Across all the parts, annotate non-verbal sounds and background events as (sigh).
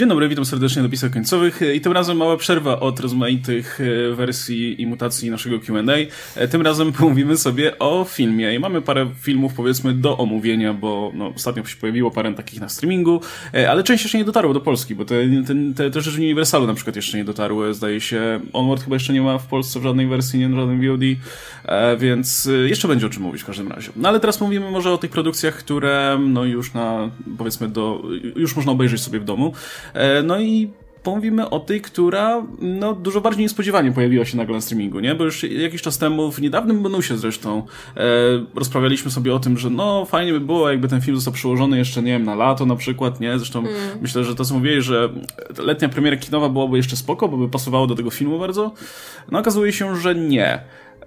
Dzień dobry, witam serdecznie na napisach końcowych i tym razem mała przerwa od rozmaitych e, wersji i mutacji naszego Q&A. E, tym razem (laughs) pomówimy sobie o filmie i mamy parę filmów powiedzmy do omówienia, bo no, ostatnio się pojawiło parę takich na streamingu, e, ale część jeszcze nie dotarło do Polski, bo te, te, te, te rzeczy w Universalu na przykład jeszcze nie dotarły, zdaje się. Onward chyba jeszcze nie ma w Polsce w żadnej wersji, nie w żadnym VOD, więc jeszcze będzie o czym mówić w każdym razie. No ale teraz mówimy może o tych produkcjach, które no już na, powiedzmy do, już można obejrzeć sobie w domu. E, no i pomówimy o tej, która no, dużo bardziej niespodziewanie pojawiła się nagle na streamingu, nie? Bo już jakiś czas temu, w niedawnym bonusie zresztą, e, rozprawialiśmy sobie o tym, że no fajnie by było, jakby ten film został przełożony jeszcze, nie wiem, na lato na przykład, nie? Zresztą mm. myślę, że to co mówili, że letnia premiera kinowa byłaby jeszcze spoko, bo by pasowało do tego filmu bardzo. No okazuje się, że nie.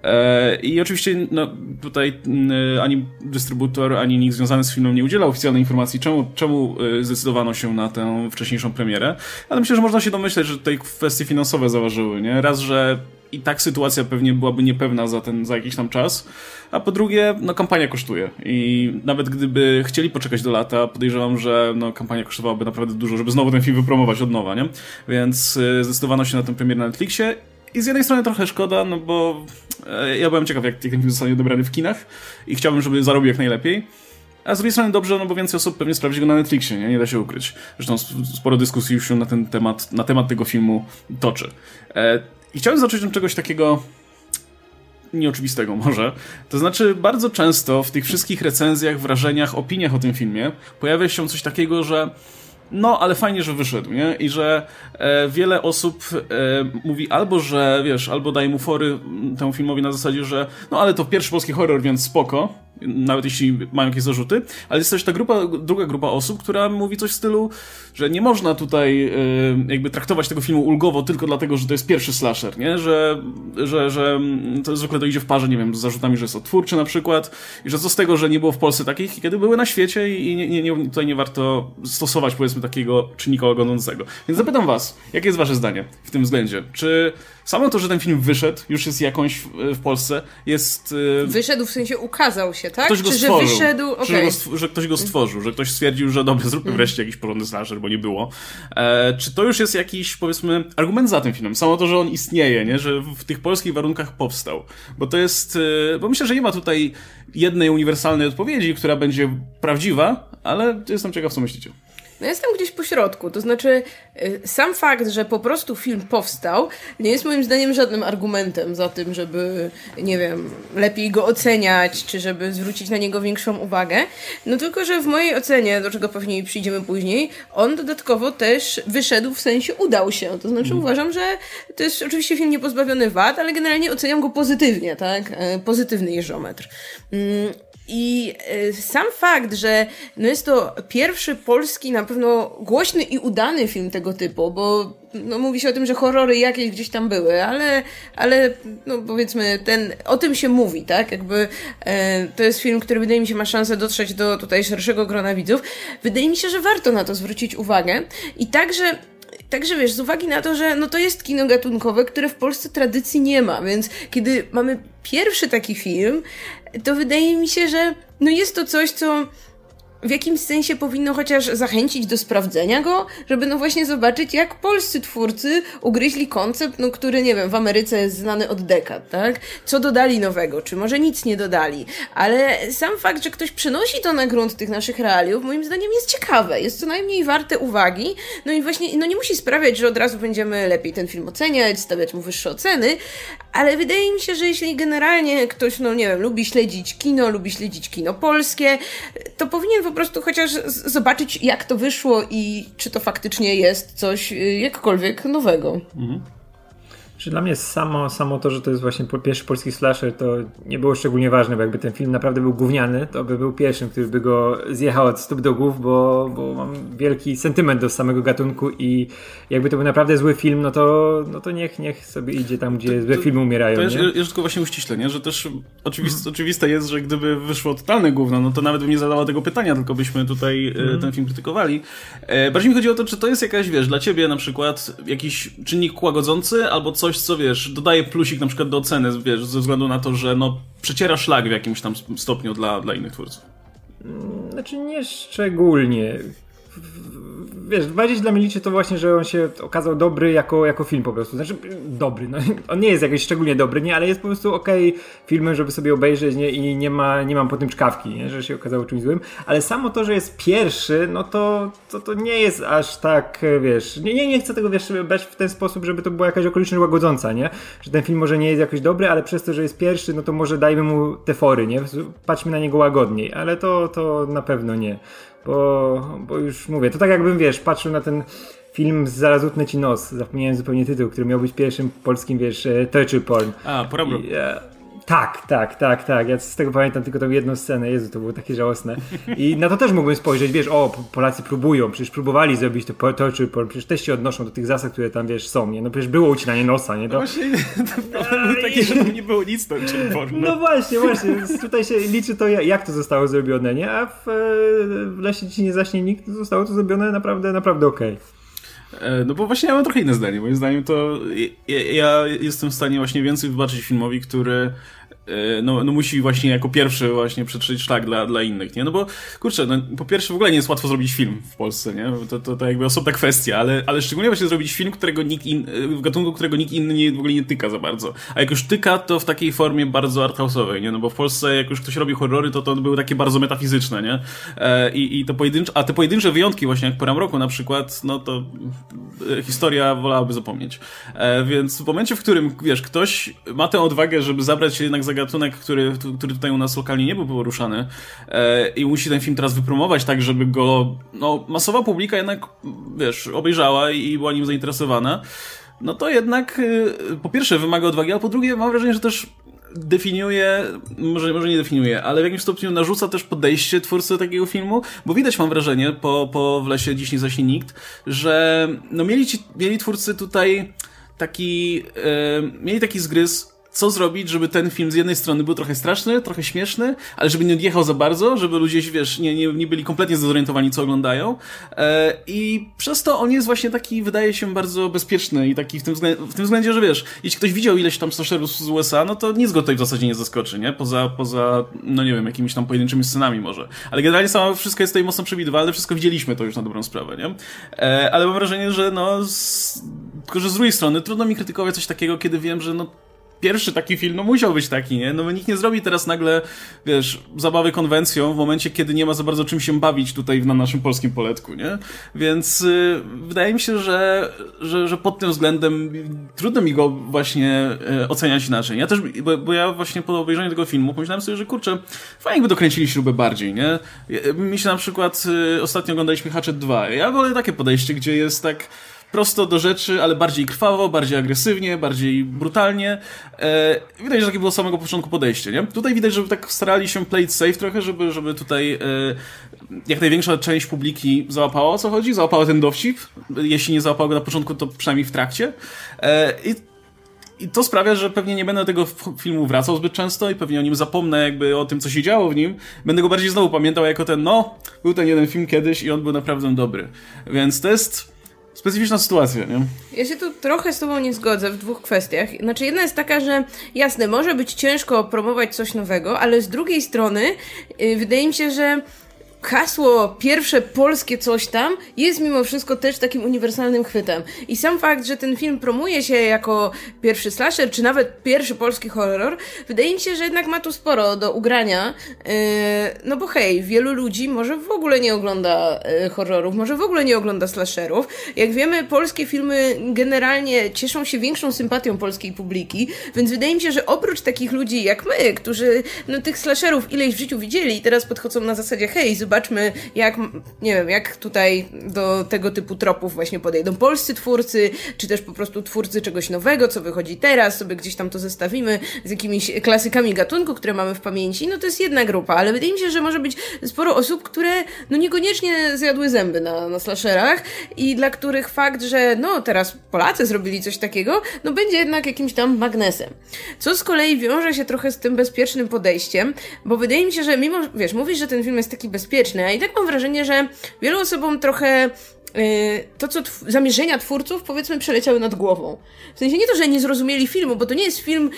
E, I oczywiście no, tutaj mm, ani dystrybutor, ani nikt związany z filmem nie udzielał oficjalnej informacji, czemu, czemu e, zdecydowano się na tę wcześniejszą premierę, ale myślę, że można się domyśleć, że tutaj kwestie finansowe zaważyły, nie? Raz, że i tak sytuacja pewnie byłaby niepewna za ten, za jakiś tam czas, a po drugie, no kampania kosztuje i nawet gdyby chcieli poczekać do lata, podejrzewam, że no kampania kosztowałaby naprawdę dużo, żeby znowu ten film wypromować od nowa, nie? Więc e, zdecydowano się na tę premierę na Netflixie i z jednej strony trochę szkoda, no bo e, ja byłem ciekaw, jak ten film zostanie odebrany w kinach i chciałbym, żeby zarobił jak najlepiej. A z drugiej strony dobrze, no bo więcej osób pewnie sprawdzi go na Netflixie, nie? nie da się ukryć. Zresztą sporo dyskusji już się na ten temat, na temat tego filmu toczy. E, I chciałem zacząć od czegoś takiego nieoczywistego (laughs) może. To znaczy, bardzo często w tych wszystkich recenzjach, wrażeniach, opiniach o tym filmie pojawia się coś takiego, że no, ale fajnie, że wyszedł, nie? I że e, wiele osób e, mówi albo, że wiesz, albo daje mu fory temu filmowi na zasadzie, że no, ale to pierwszy polski horror, więc spoko, nawet jeśli mają jakieś zarzuty, ale jest też ta grupa, druga grupa osób, która mówi coś w stylu, że nie można tutaj y, jakby traktować tego filmu ulgowo tylko dlatego, że to jest pierwszy slasher, nie? Że, że, że to zwykle to idzie w parze, nie wiem, z zarzutami, że jest odtwórczy na przykład i że co z tego, że nie było w Polsce takich, kiedy były na świecie i nie, nie, nie, tutaj nie warto stosować powiedzmy takiego czynnika oglądającego. Więc zapytam was, jakie jest wasze zdanie w tym względzie? Czy samo to, że ten film wyszedł, już jest jakąś w, w Polsce, jest... Y, wyszedł w sensie ukazał się, tak? Ktoś go Czy, stworzył. Że wyszedł, okay. że, go, że ktoś go stworzył, że ktoś stwierdził, że dobra, zróbmy mm. wreszcie jakiś porządny slasher, bo nie było. E, czy to już jest jakiś, powiedzmy, argument za tym filmem? Samo to, że on istnieje, nie? Że w tych polskich warunkach powstał. Bo to jest, e, bo myślę, że nie ma tutaj jednej uniwersalnej odpowiedzi, która będzie prawdziwa, ale jestem ciekaw, co myślicie. No jestem gdzieś po środku, to znaczy y, sam fakt, że po prostu film powstał, nie jest moim zdaniem żadnym argumentem za tym, żeby, nie wiem, lepiej go oceniać, czy żeby zwrócić na niego większą uwagę. No tylko, że w mojej ocenie, do czego pewnie przyjdziemy później, on dodatkowo też wyszedł, w sensie udał się. To znaczy mm. uważam, że to jest oczywiście film niepozbawiony wad, ale generalnie oceniam go pozytywnie, tak? E, pozytywny jeżometr. I y, sam fakt, że no jest to pierwszy polski, na pewno głośny i udany film tego typu, bo no mówi się o tym, że horrory jakieś gdzieś tam były, ale, ale no powiedzmy, ten, o tym się mówi, tak? Jakby e, to jest film, który wydaje mi się ma szansę dotrzeć do tutaj szerszego grona widzów. Wydaje mi się, że warto na to zwrócić uwagę i także Także wiesz, z uwagi na to, że no to jest kino gatunkowe, które w Polsce tradycji nie ma, więc kiedy mamy pierwszy taki film, to wydaje mi się, że no jest to coś, co w jakimś sensie powinno chociaż zachęcić do sprawdzenia go, żeby no właśnie zobaczyć, jak polscy twórcy ugryźli koncept, no który, nie wiem, w Ameryce jest znany od dekad, tak? Co dodali nowego, czy może nic nie dodali. Ale sam fakt, że ktoś przenosi to na grunt tych naszych realiów, moim zdaniem jest ciekawe, jest co najmniej warte uwagi, no i właśnie, no nie musi sprawiać, że od razu będziemy lepiej ten film oceniać, stawiać mu wyższe oceny, ale wydaje mi się, że jeśli generalnie ktoś, no nie wiem, lubi śledzić kino, lubi śledzić kino polskie, to powinien po prostu chociaż zobaczyć, jak to wyszło i czy to faktycznie jest coś y, jakkolwiek nowego. Mhm. Czy dla mnie samo, samo to, że to jest właśnie pierwszy polski slasher, to nie było szczególnie ważne, bo jakby ten film naprawdę był gówniany, to by był pierwszym, który by go zjechał od stóp do głów, bo, bo mam wielki sentyment do samego gatunku i jakby to był naprawdę zły film, no to, no to niech, niech sobie idzie tam, gdzie to, złe filmy umierają. To jest, jest tylko właśnie uściślenie, że też oczywiste, mm. oczywiste jest, że gdyby wyszło totalne gówno, no to nawet bym nie zadała tego pytania, tylko byśmy tutaj mm. ten film krytykowali. E, bardziej mi chodzi o to, czy to jest jakaś, wiesz, dla ciebie na przykład jakiś czynnik łagodzący albo coś, coś, co wiesz, dodaje plusik na przykład do oceny, wiesz, ze względu na to, że no, przeciera szlak w jakimś tam stopniu dla, dla innych twórców. Znaczy nie szczególnie. Wiesz, bardziej dla mnie liczy to właśnie, że on się okazał dobry jako, jako film po prostu. Znaczy, dobry, no, (laughs) on nie jest jakoś szczególnie dobry, nie, ale jest po prostu okej okay filmem, żeby sobie obejrzeć, nie, i nie ma, nie mam po tym czkawki, nie, że się okazało czymś złym, ale samo to, że jest pierwszy, no to, to, to nie jest aż tak, wiesz, nie, nie, nie chcę tego, wiesz, brać w ten sposób, żeby to była jakaś okoliczność łagodząca, nie, że ten film może nie jest jakoś dobry, ale przez to, że jest pierwszy, no to może dajmy mu te fory, nie, patrzmy na niego łagodniej, ale to, to na pewno nie bo, bo już mówię, to tak jakbym, wiesz, patrzył na ten film Zaraz utnę ci nos, zapomniałem zupełnie tytuł, który miał być pierwszym polskim, wiesz, e, torture porn. A, porobro. I, e, tak, tak, tak, tak. Ja z tego pamiętam tylko tą jedną scenę. Jezu, to było takie żałosne. I na to też mógłbym spojrzeć, wiesz, o, Polacy próbują, przecież próbowali zrobić to torture porn, przecież też się odnoszą do tych zasad, które tam, wiesz, są, nie? No przecież było ucinanie nosa, nie? To... No właśnie, (laughs) to był taki, że tam nie było nic torture porn. No. no właśnie, właśnie. Tutaj się liczy to, jak to zostało zrobione, nie? A w, w Lesie Ci nie zaśnie nikt, zostało to zrobione naprawdę, naprawdę okej. Okay. E, no bo właśnie ja mam trochę inne zdanie. Moim zdaniem to ja, ja jestem w stanie właśnie więcej wybaczyć filmowi, który no, no musi właśnie jako pierwszy właśnie przetrzeć szlak dla, dla innych, nie? No bo, kurczę, no, po pierwsze w ogóle nie jest łatwo zrobić film w Polsce, nie? To, to, to jakby osobna kwestia, ale, ale szczególnie właśnie zrobić film, którego nikt in, w gatunku, którego nikt inny nie, w ogóle nie tyka za bardzo. A jak już tyka, to w takiej formie bardzo arthouse'owej, nie? No bo w Polsce jak już ktoś robi horrory, to to były takie bardzo metafizyczne, nie? E, i, i to pojedyncze, a te pojedyncze wyjątki właśnie jak Poram Roku na przykład, no to e, historia wolałaby zapomnieć. E, więc w momencie, w którym, wiesz, ktoś ma tę odwagę, żeby zabrać się jednak za gatunek, który, który tutaj u nas lokalnie nie był poruszany e, i musi ten film teraz wypromować tak, żeby go no, masowa publika jednak, wiesz, obejrzała i była nim zainteresowana, no to jednak e, po pierwsze wymaga odwagi, a po drugie mam wrażenie, że też definiuje, może, może nie definiuje, ale w jakimś stopniu narzuca też podejście twórcy takiego filmu, bo widać mam wrażenie po, po w lesie dziś nie zaśnie nikt, że no mieli, ci, mieli twórcy tutaj taki, yy, mieli taki zgryz co zrobić, żeby ten film z jednej strony był trochę straszny, trochę śmieszny, ale żeby nie odjechał za bardzo, żeby ludzie, wiesz, nie, nie, nie byli kompletnie zdezorientowani, co oglądają. E, I przez to on jest właśnie taki, wydaje się, bardzo bezpieczny i taki w tym, względzie, w tym względzie, że wiesz, jeśli ktoś widział ileś tam slasherów z USA, no to nic go tutaj w zasadzie nie zaskoczy, nie? Poza, poza, no nie wiem, jakimiś tam pojedynczymi scenami może. Ale generalnie samo wszystko jest tutaj mocno przewidywalne, wszystko widzieliśmy to już na dobrą sprawę, nie? E, ale mam wrażenie, że no, z, tylko że z drugiej strony trudno mi krytykować coś takiego, kiedy wiem, że no pierwszy taki film, no musiał być taki, nie? No nikt nie zrobi teraz nagle, wiesz, zabawy konwencją w momencie, kiedy nie ma za bardzo czym się bawić tutaj na naszym polskim poletku, nie? Więc y, wydaje mi się, że, że, że pod tym względem trudno mi go właśnie y, oceniać inaczej. Ja też, bo, bo, ja właśnie po obejrzeniu tego filmu pomyślałem sobie, że kurczę, fajnie by dokręcili śrubę bardziej, nie? Mi się na przykład y, ostatnio oglądaliśmy Hatchet 2. Ja wolę takie podejście, gdzie jest tak prosto do rzeczy, ale bardziej krwawo, bardziej agresywnie, bardziej brutalnie. E, widać, że takie było samego początku podejście, nie? Tutaj widać, że tak starali się play safe trochę, żeby, żeby tutaj e, jak największa część publiki załapała o co chodzi, załapała ten dowcip. Jeśli nie załapała go na początku, to przynajmniej w trakcie. E, I i to sprawia, że pewnie nie będę do tego filmu wracał zbyt często i pewnie o nim zapomnę jakby o tym, co się działo w nim. Będę go bardziej znowu pamiętał jako ten, no, był ten jeden film kiedyś i on był naprawdę dobry. Więc to jest specyficzna sytuacja, nie? Ja się tu trochę z tobą nie zgodzę w dwóch kwestiach. Znaczy, jedna jest taka, że jasne, może być ciężko promować coś nowego, ale z drugiej strony yy, wydaje mi się, że hasło pierwsze polskie coś tam jest mimo wszystko też takim uniwersalnym chwytem. I sam fakt, że ten film promuje się jako pierwszy slasher, czy nawet pierwszy polski horror, wydaje mi się, że jednak ma tu sporo do ugrania. Yy, no bo hej, wielu ludzi może w ogóle nie ogląda yy, horrorów, może w ogóle nie ogląda slasherów. Jak wiemy, polskie filmy generalnie cieszą się większą sympatią polskiej publiki, więc wydaje mi się, że oprócz takich ludzi jak my, którzy no, tych slasherów ileś w życiu widzieli i teraz podchodzą na zasadzie hej, zobacz zobaczmy, jak, nie wiem, jak tutaj do tego typu tropów właśnie podejdą polscy twórcy, czy też po prostu twórcy czegoś nowego, co wychodzi teraz, sobie gdzieś tam to zestawimy z jakimiś klasykami gatunku, które mamy w pamięci, no to jest jedna grupa, ale wydaje mi się, że może być sporo osób, które no niekoniecznie zjadły zęby na, na slasherach i dla których fakt, że no teraz Polacy zrobili coś takiego, no będzie jednak jakimś tam magnesem. Co z kolei wiąże się trochę z tym bezpiecznym podejściem, bo wydaje mi się, że mimo, wiesz, mówisz, że ten film jest taki bezpieczny, a i tak mam wrażenie, że wielu osobom trochę to, co tw zamierzenia twórców, powiedzmy, przeleciały nad głową. W sensie nie to, że nie zrozumieli filmu, bo to nie jest film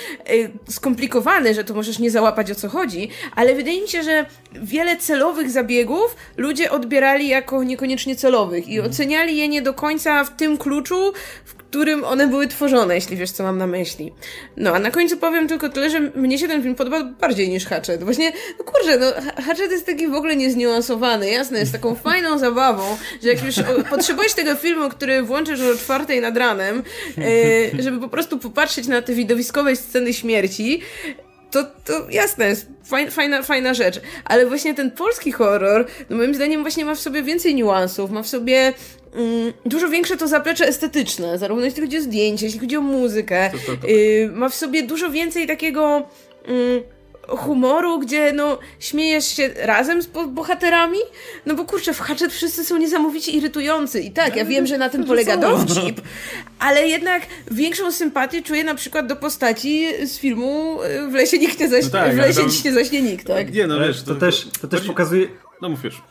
skomplikowany, że to możesz nie załapać o co chodzi, ale wydaje mi się, że wiele celowych zabiegów ludzie odbierali jako niekoniecznie celowych i mhm. oceniali je nie do końca w tym kluczu, w którym one były tworzone, jeśli wiesz, co mam na myśli. No, a na końcu powiem tylko tyle, że mnie się ten film podoba bardziej niż Hatchet. Właśnie, no kurczę, no, Hatchet jest taki w ogóle niezniuansowany, jasne, jest taką fajną (laughs) zabawą, że jak już potrzebujesz tego filmu, który włączysz o czwartej nad ranem, yy, żeby po prostu popatrzeć na te widowiskowe sceny śmierci, to, to jasne, jest fajna, fajna rzecz. Ale właśnie ten polski horror, no moim zdaniem właśnie ma w sobie więcej niuansów, ma w sobie dużo większe to zaplecze estetyczne, zarówno jeśli chodzi o zdjęcie, jeśli chodzi o muzykę. To, to, to. Yy, ma w sobie dużo więcej takiego... Mm, humoru, gdzie no śmiejesz się razem z bohaterami, no bo kurczę, w Hatchet wszyscy są niesamowicie irytujący i tak, ja wiem, że na tym polega dowcip, ale jednak większą sympatię czuję na przykład do postaci z filmu y, W lesie nikt nie zaśnie, no tak, w lesie tam... nie zaśnie nikt, tak? Nie, no wiesz, to, to też, to też pokazuje... No mówisz.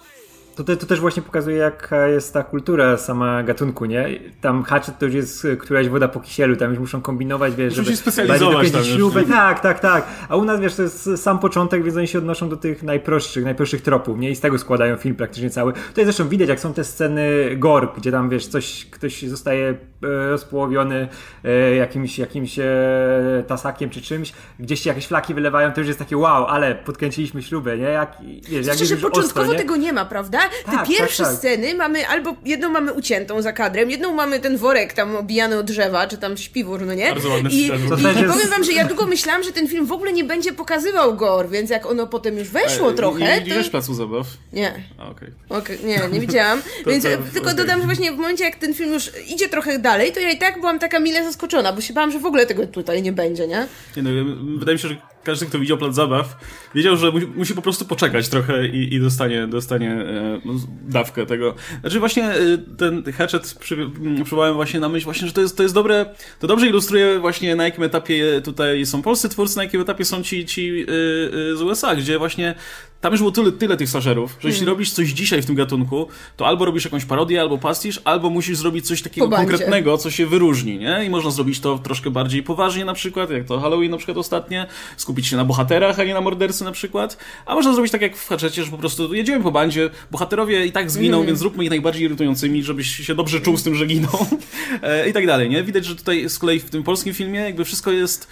To, to, to, też właśnie pokazuje, jaka jest ta kultura sama gatunku, nie? Tam Hatchet to już jest któraś woda po kisielu, tam już muszą kombinować, wiesz, żeby się specjalizować tam śrubę. Tak, tak, tak. A u nas, wiesz, to jest sam początek, więc oni się odnoszą do tych najprostszych, najprostszych tropów, nie? I z tego składają film praktycznie cały. Tutaj zresztą widać, jak są te sceny gore, gdzie tam, wiesz, coś, ktoś zostaje e, rozpołowiony e, jakimś, jakimś e, tasakiem czy czymś, gdzieś się jakieś flaki wylewają, to już jest takie wow, ale podkręciliśmy śrubę, nie? Jak, wiesz, jak że początkowo ostro, tego nie ma, prawda? Te tak, pierwsze tak, tak. sceny mamy albo jedną mamy uciętą za kadrem, jedną mamy ten worek tam obijany od drzewa, czy tam śpiwór, no nie? Bardzo ładny I, i, i powiem wam, że ja długo myślałam, że ten film w ogóle nie będzie pokazywał gore, więc jak ono potem już weszło e, trochę. Nie widziałeś to... placu zabaw? Nie. okej. Okay. okay. Nie, nie widziałam. (laughs) to, więc to, tylko okay. dodam, że właśnie w momencie, jak ten film już idzie trochę dalej, to ja i tak byłam taka mile zaskoczona, bo się bałam, że w ogóle tego tutaj nie będzie, nie? Nie no, wydaje mi się, że każdy, kto widział plac zabaw, wiedział, że musi, musi po prostu poczekać trochę i, i dostanie, dostanie e, no, dawkę tego. Znaczy właśnie e, ten Hatchet przy, mm, przywołałem właśnie na myśl właśnie, że to jest, to jest dobre, to dobrze ilustruje właśnie na jakim etapie tutaj są polscy twórcy, na jakim etapie są ci, ci e, z USA, gdzie właśnie tam już było tyle, tyle tych slasherów, że jeśli mm. robisz coś dzisiaj w tym gatunku, to albo robisz jakąś parodię, albo pastisz, albo musisz zrobić coś takiego konkretnego, co się wyróżni, nie? I można zrobić to troszkę bardziej poważnie na przykład, jak to Halloween na przykład ostatnie, skupić się na bohaterach, a nie na mordercy na przykład. A można zrobić tak jak w Hatchetie, że po prostu jedziemy po bandzie, bohaterowie i tak zginą, mm. więc zróbmy ich najbardziej irytującymi, żebyś się dobrze czuł z tym, że giną. (laughs) E, I tak dalej, nie? Widać, że tutaj z kolei w tym polskim filmie jakby wszystko jest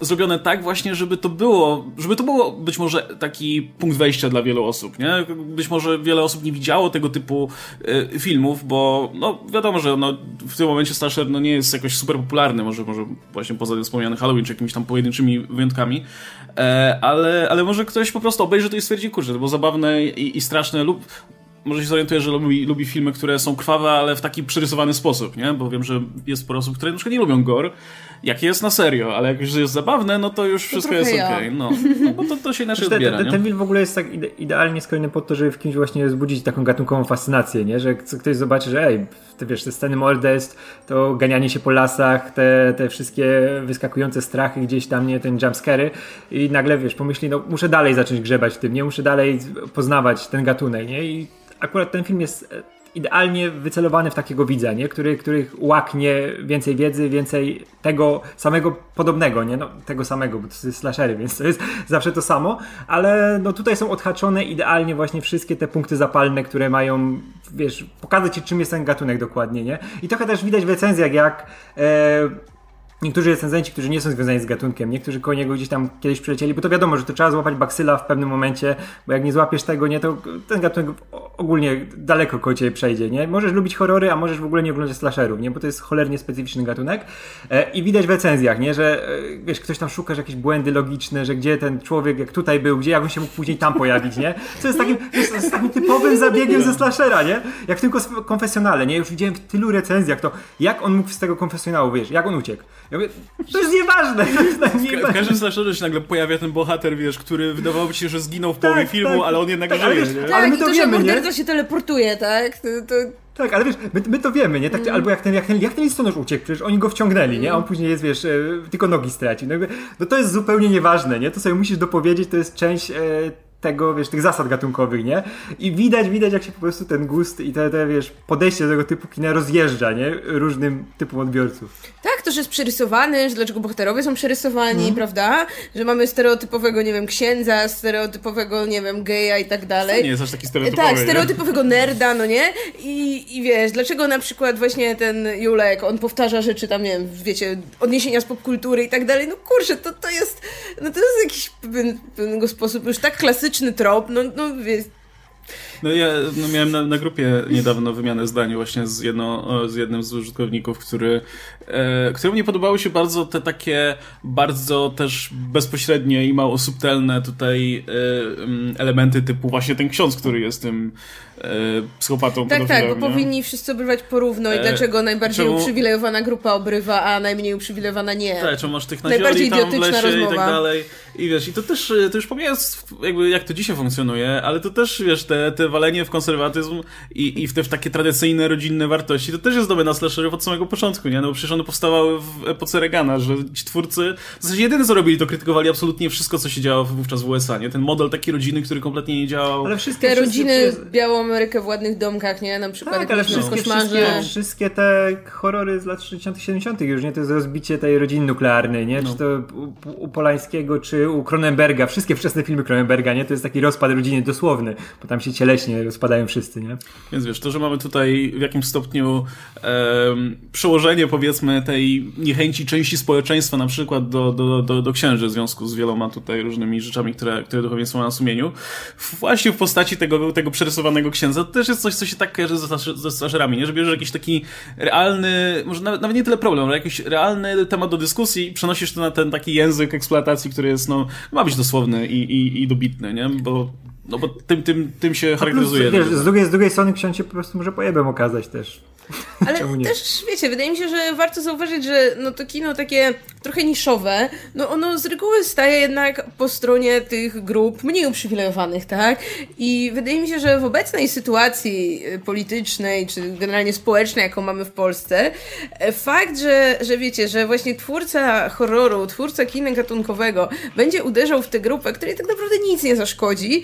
zrobione tak właśnie, żeby to było, żeby to było być może taki punkt wejścia dla wielu osób, nie? Być może wiele osób nie widziało tego typu y, filmów, bo no wiadomo, że no, w tym momencie slasher no, nie jest jakoś super popularny, może, może właśnie poza tym wspomnianym Halloween, czy jakimiś tam pojedynczymi wyjątkami, e, ale, ale może ktoś po prostu obejrzy to i stwierdzi, kurczę, to było zabawne i, i straszne lub może się zorientuje, że lubi, lubi filmy, które są krwawe, ale w taki przerysowany sposób, nie? Bo wiem, że jest sporo osób, które na przykład nie lubią gore, jak jest na serio, ale jak już jest zabawne, no to już to wszystko jest okej. Okay. No, (laughs) no, bo to, to się inaczej znaczy, odbiera, ten, ten film w ogóle jest tak ide idealnie skrojony po to, żeby w kimś właśnie wzbudzić taką gatunkową fascynację, nie? Że ktoś zobaczy, że ej, te, wiesz, te sceny morderstw, to ganianie się po lasach, te, te wszystkie wyskakujące strachy gdzieś tam, nie? Ten jumpscary i nagle, wiesz, pomyśli, no muszę dalej zacząć grzebać w tym, nie? Muszę dalej poznawać ten gatunek, nie? I akurat ten film jest idealnie wycelowany w takiego widza, nie? Który, który łaknie więcej wiedzy, więcej tego samego podobnego, nie? No, tego samego, bo to jest slashery, więc to jest (laughs) zawsze to samo, ale no tutaj są odhaczone idealnie właśnie wszystkie te punkty zapalne, które mają, wiesz, pokazać ci czym jest ten gatunek dokładnie, nie? I trochę też widać w recenzjach, jak e, niektórzy recenzenci, którzy nie są związani z gatunkiem, niektórzy koło niego gdzieś tam kiedyś przylecieli, bo to wiadomo, że to trzeba złapać baksyla w pewnym momencie, bo jak nie złapiesz tego, nie, to ten gatunek ogólnie daleko koło ciebie przejdzie, nie? Możesz lubić horrory, a możesz w ogóle nie oglądać slasherów, nie? Bo to jest cholernie specyficzny gatunek e, i widać w recenzjach, nie? Że e, wiesz, ktoś tam szuka jakieś błędy logiczne, że gdzie ten człowiek, jak tutaj był, gdzie, jak on się mógł później tam pojawić, nie? Co jest takim, wiesz, jest takim typowym zabiegiem ze slashera, nie? Jak tym konfesjonale, nie? Już widziałem w tylu recenzjach to, jak on mógł z tego konfesjonału, wiesz, jak on uciekł. Ja mówię, to jest nieważne. To jest w, w każdym slasherze się nagle pojawia ten bohater, wiesz, który wydawałoby się, że zginął w połowie tak, filmu, tak, ale on jednak tak, żyje, ale, nie? Tak, ale my to, to wiemy, nie? to się teleportuje, tak? To, to... Tak, ale wiesz, my, my to wiemy, nie? Tak, mm. Albo jak ten, jak ten, jak ten listonosz uciekł, przecież oni go wciągnęli, nie? A on mm. później jest, wiesz, e, tylko nogi straci. No, no to jest zupełnie nieważne, nie? To sobie musisz dopowiedzieć, to jest część e, tego, wiesz, tych zasad gatunkowych, nie? I widać, widać jak się po prostu ten gust i te, te wiesz, podejście do tego typu kina rozjeżdża, nie? Różnym typom odbiorców. Tak, to, że jest przerysowany, że dlaczego bohaterowie są przerysowani, mm. prawda? Że mamy stereotypowego, nie wiem, księdza, stereotypowego, nie wiem, geja i tak dalej. To nie jest aż taki stereotypowy, Tak, stereotypowego nie? nerda, no nie? I, I wiesz, dlaczego na przykład właśnie ten Julek, on powtarza rzeczy tam, nie wiem, wiecie, odniesienia z popkultury i tak dalej, no kurczę, to, to jest, no to jest jakiś pewien, pewnego sposób już tak klasyczny че не трябва, но, но вие no ja no miałem na, na, grupie niedawno wymianę zdań właśnie z, jedno, z jednym z użytkowników, który, e, któremu nie podobały się bardzo te takie bardzo też bezpośrednie i mało subtelne tutaj e, elementy typu właśnie ten ksiądz, który jest tym e, psychopatą. Tak, tak, bo nie? powinni wszyscy obrywać porówno i e, dlaczego najbardziej czemu... uprzywilejowana grupa obrywa, a najmniej uprzywilejowana nie. Tak, czemu masz tych najbardziej tam w lesie rozmowa. i tak dalej. I wiesz, i to też, to już pomijając jakby jak to dzisiaj funkcjonuje, ale to też, wiesz, te, te walenie w konserwatyzm i, i w te w takie tradycyjne, rodzinne wartości, to też jest domena slasherów od samego początku, nie? No bo przecież one powstawały w epoce Reagana, że ci twórcy, w zasadzie jedyne co robili, to krytykowali absolutnie wszystko, co się działo wówczas w USA, nie? Ten model takiej rodziny, który kompletnie nie działał. Ale wszystkie te rodziny, wszystkie... białą Amerykę w ładnych domkach, nie? Na przykład tak, ale wszystkie, wszystkie, wszystkie, te horrory z lat 60 70 już, nie? To jest rozbicie tej rodziny nuklearnej, nie? No. Czy to u, u Polańskiego, czy u Cronenberga, wszystkie wczesne filmy Cronenberga, nie? To jest taki rozpad rodziny dosłowny, bo tam się cieleśnie rozpadają wszyscy, nie? Więc wiesz, to, że mamy tutaj w jakimś stopniu przełożenie, powiedzmy, tej niechęci części społeczeństwa na przykład do, do, do, do księży w związku z wieloma tutaj różnymi rzeczami, które, które duchowieństwo ma na sumieniu, właśnie w postaci tego, tego przerysowanego księdza, to też jest coś, co się tak kojarzy ze, ze nie? Że bierzesz jakiś taki realny, może nawet, nawet nie tyle problem, ale jakiś realny temat do dyskusji i przenosisz to na ten taki język eksploatacji, który jest, no, ma być dosłowny i, i, i dobitny, nie? Bo no bo tym, tym, tym się charakteryzuje. Plus, wiesz, z, drugiej, z drugiej strony ksiądz się po prostu może pojebem okazać też. (laughs) Ale też, wiecie, wydaje mi się, że warto zauważyć, że no to kino takie trochę niszowe, no ono z reguły staje jednak po stronie tych grup mniej uprzywilejowanych, tak? I wydaje mi się, że w obecnej sytuacji politycznej, czy generalnie społecznej, jaką mamy w Polsce, e, fakt, że, że wiecie, że właśnie twórca horroru, twórca kina gatunkowego będzie uderzał w tę grupę, której tak naprawdę nic nie zaszkodzi,